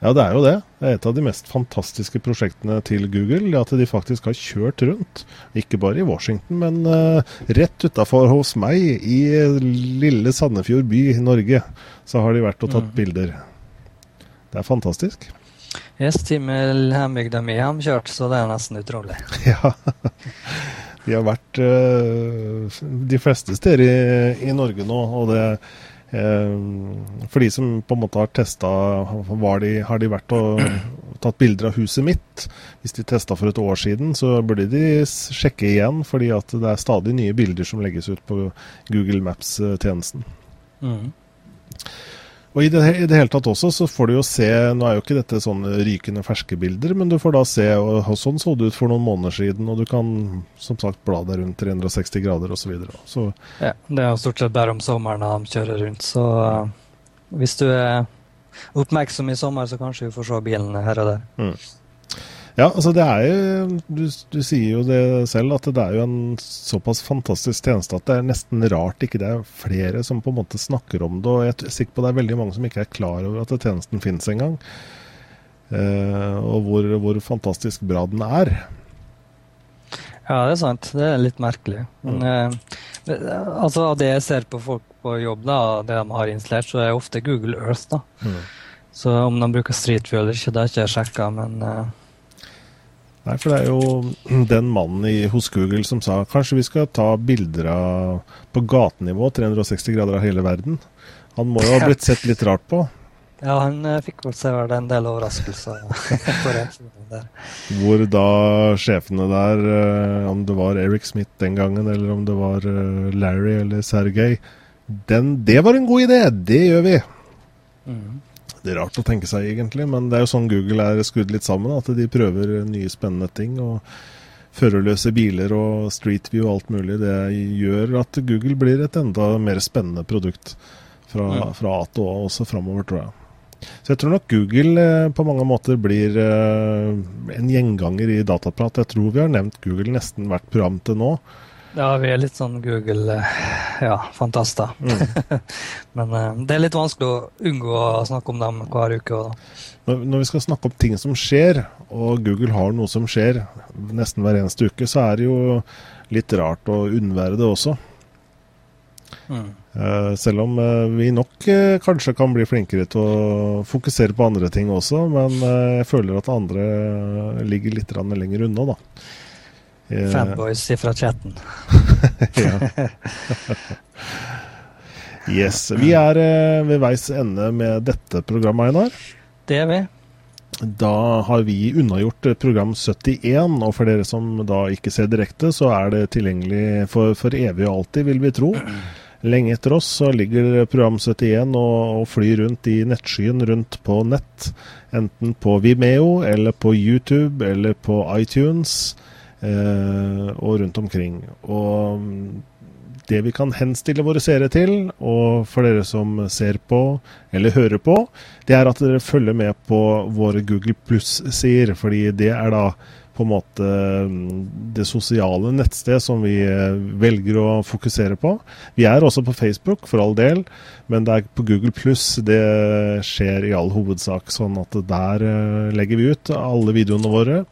Speaker 1: Ja, det er jo det. Det er et av de mest fantastiske prosjektene til Google. At de faktisk har kjørt rundt. Ikke bare i Washington, men uh, rett utafor hos meg, i lille Sandefjord by i Norge, så har de vært og tatt
Speaker 2: Mm.
Speaker 1: bilder. Det er fantastisk.
Speaker 2: Yes, Timmel hjembygda mi har kjørt, så det er nesten utrolig.
Speaker 1: Ja. De har vært eh, de fleste steder i, i Norge nå, og det eh, For de som på en måte har testa, har de vært og tatt bilder av huset mitt. Hvis de testa for et år siden, så burde de sjekke igjen, fordi at det er stadig nye bilder som legges ut på Google Maps-tjenesten. Mm. Og i det, i det, hele tatt også så får du jo se Nå er jo ikke dette sånne rykende ferske bilder, men du får da se og Sånn så det ut for noen måneder siden, og du kan som sagt bla deg rundt 360 grader osv.
Speaker 2: Ja, det er jo stort sett bare om sommeren de kjører rundt, så uh, hvis du er oppmerksom i sommer, så kanskje vi får se bilen her og der. Mm.
Speaker 1: Ja, altså det er jo du, du, sier jo det selv, at det er jo en såpass fantastisk tjeneste at det er nesten rart ikke det er flere som på en måte snakker om det. Og jeg er sikker på det er veldig mange som ikke er klar over at tjenesten finnes engang. Eh, og hvor, hvor, fantastisk bra den er.
Speaker 2: Ja, det er sant. Det er litt merkelig. Men mm. eh, altså, av det jeg ser på folk på jobb, da, det de har installert, så er ofte Google Earth. da. Mm. Så om de bruker Street View eller ikke, det har jeg ikke sjekka, men eh,
Speaker 1: Nei, for det er jo den mannen i, hos Google som sa kanskje vi skal ta bilder av, på gatenivå 360 grader av hele verden. Han må jo ha blitt sett litt rart på.
Speaker 2: Ja, han uh, fikk vel se en del overraskelser.
Speaker 1: Hvor da sjefene der, uh, om det var Eric Smith den gangen, eller om det var uh, Larry eller Sergej Det var en god idé! Det gjør vi! Mm er rart å tenke seg, egentlig. Men det er jo sånn Google er skrudd litt sammen. At de prøver nye spennende ting. og Førerløse biler og Street View og alt mulig. Det gjør at Google blir et enda mer spennende produkt fra, ja. fra A til Å også framover, tror jeg. Så jeg tror nok Google eh, på mange måter blir eh, en gjenganger i dataprat. Jeg tror vi har nevnt Google nesten hvert program til nå.
Speaker 2: Ja, vi er litt sånn Google-fantaster. Ja, mm. Men uh, det er litt vanskelig å unngå å snakke om dem hver uke.
Speaker 1: Når, når, vi skal snakke om ting som skjer, og Google har noe som skjer nesten hver eneste uke, så er det jo litt rart å unnvære det også. Mm. Uh, selv om vi nok kanskje kan bli flinkere til å fokusere på andre ting også, men jeg føler at andre ligger litt lenger unna, da.
Speaker 2: Fanboys fra chatten.
Speaker 1: yes. Vi er eh, ved veis ende med dette programmet, Einar.
Speaker 2: Det er vi.
Speaker 1: Da har vi unnagjort program 71, og for dere som da ikke ser direkte, så er det tilgjengelig for, for evig og alltid, vil vi tro. Lenge etter oss så ligger program 71 og, og flyr rundt i nettskyen rundt på nett. Enten på Vimeo eller på YouTube eller på iTunes og rundt omkring. Og mm, det vi kan henstille våre seere til, og for dere som ser på eller hører på, det er at dere følger med på våre Google Pluss-sider. Fordi det er da på en måte mm, det sosiale nettsted som vi eh, velger å fokusere på. Vi er også på Facebook, for all del, men det er på Google pluss det skjer i all hovedsak. Sånn at der eh, legger vi ut alle videoene våre.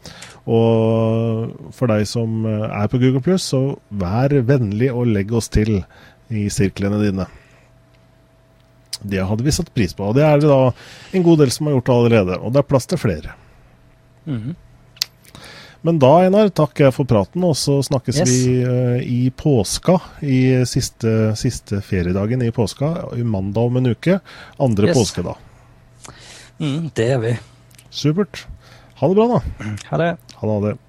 Speaker 1: Og for deg som eh, er på Google pluss, så vær vennlig og legg oss til i sirklene dine. Det hadde vi satt pris på. Og det er det da en god del som har gjort det allerede. Og det er plass til flere. Mm -hmm. Men da, Einar, takker jeg for praten, og så snakkes yes. vi uh, i påska. I siste, siste, feriedagen i påska. I mandag om en uke. Andre yes. påskedag.
Speaker 2: Mm, det er vi.
Speaker 1: Supert. Ha det bra, da.
Speaker 2: Ha det.
Speaker 1: Ha det.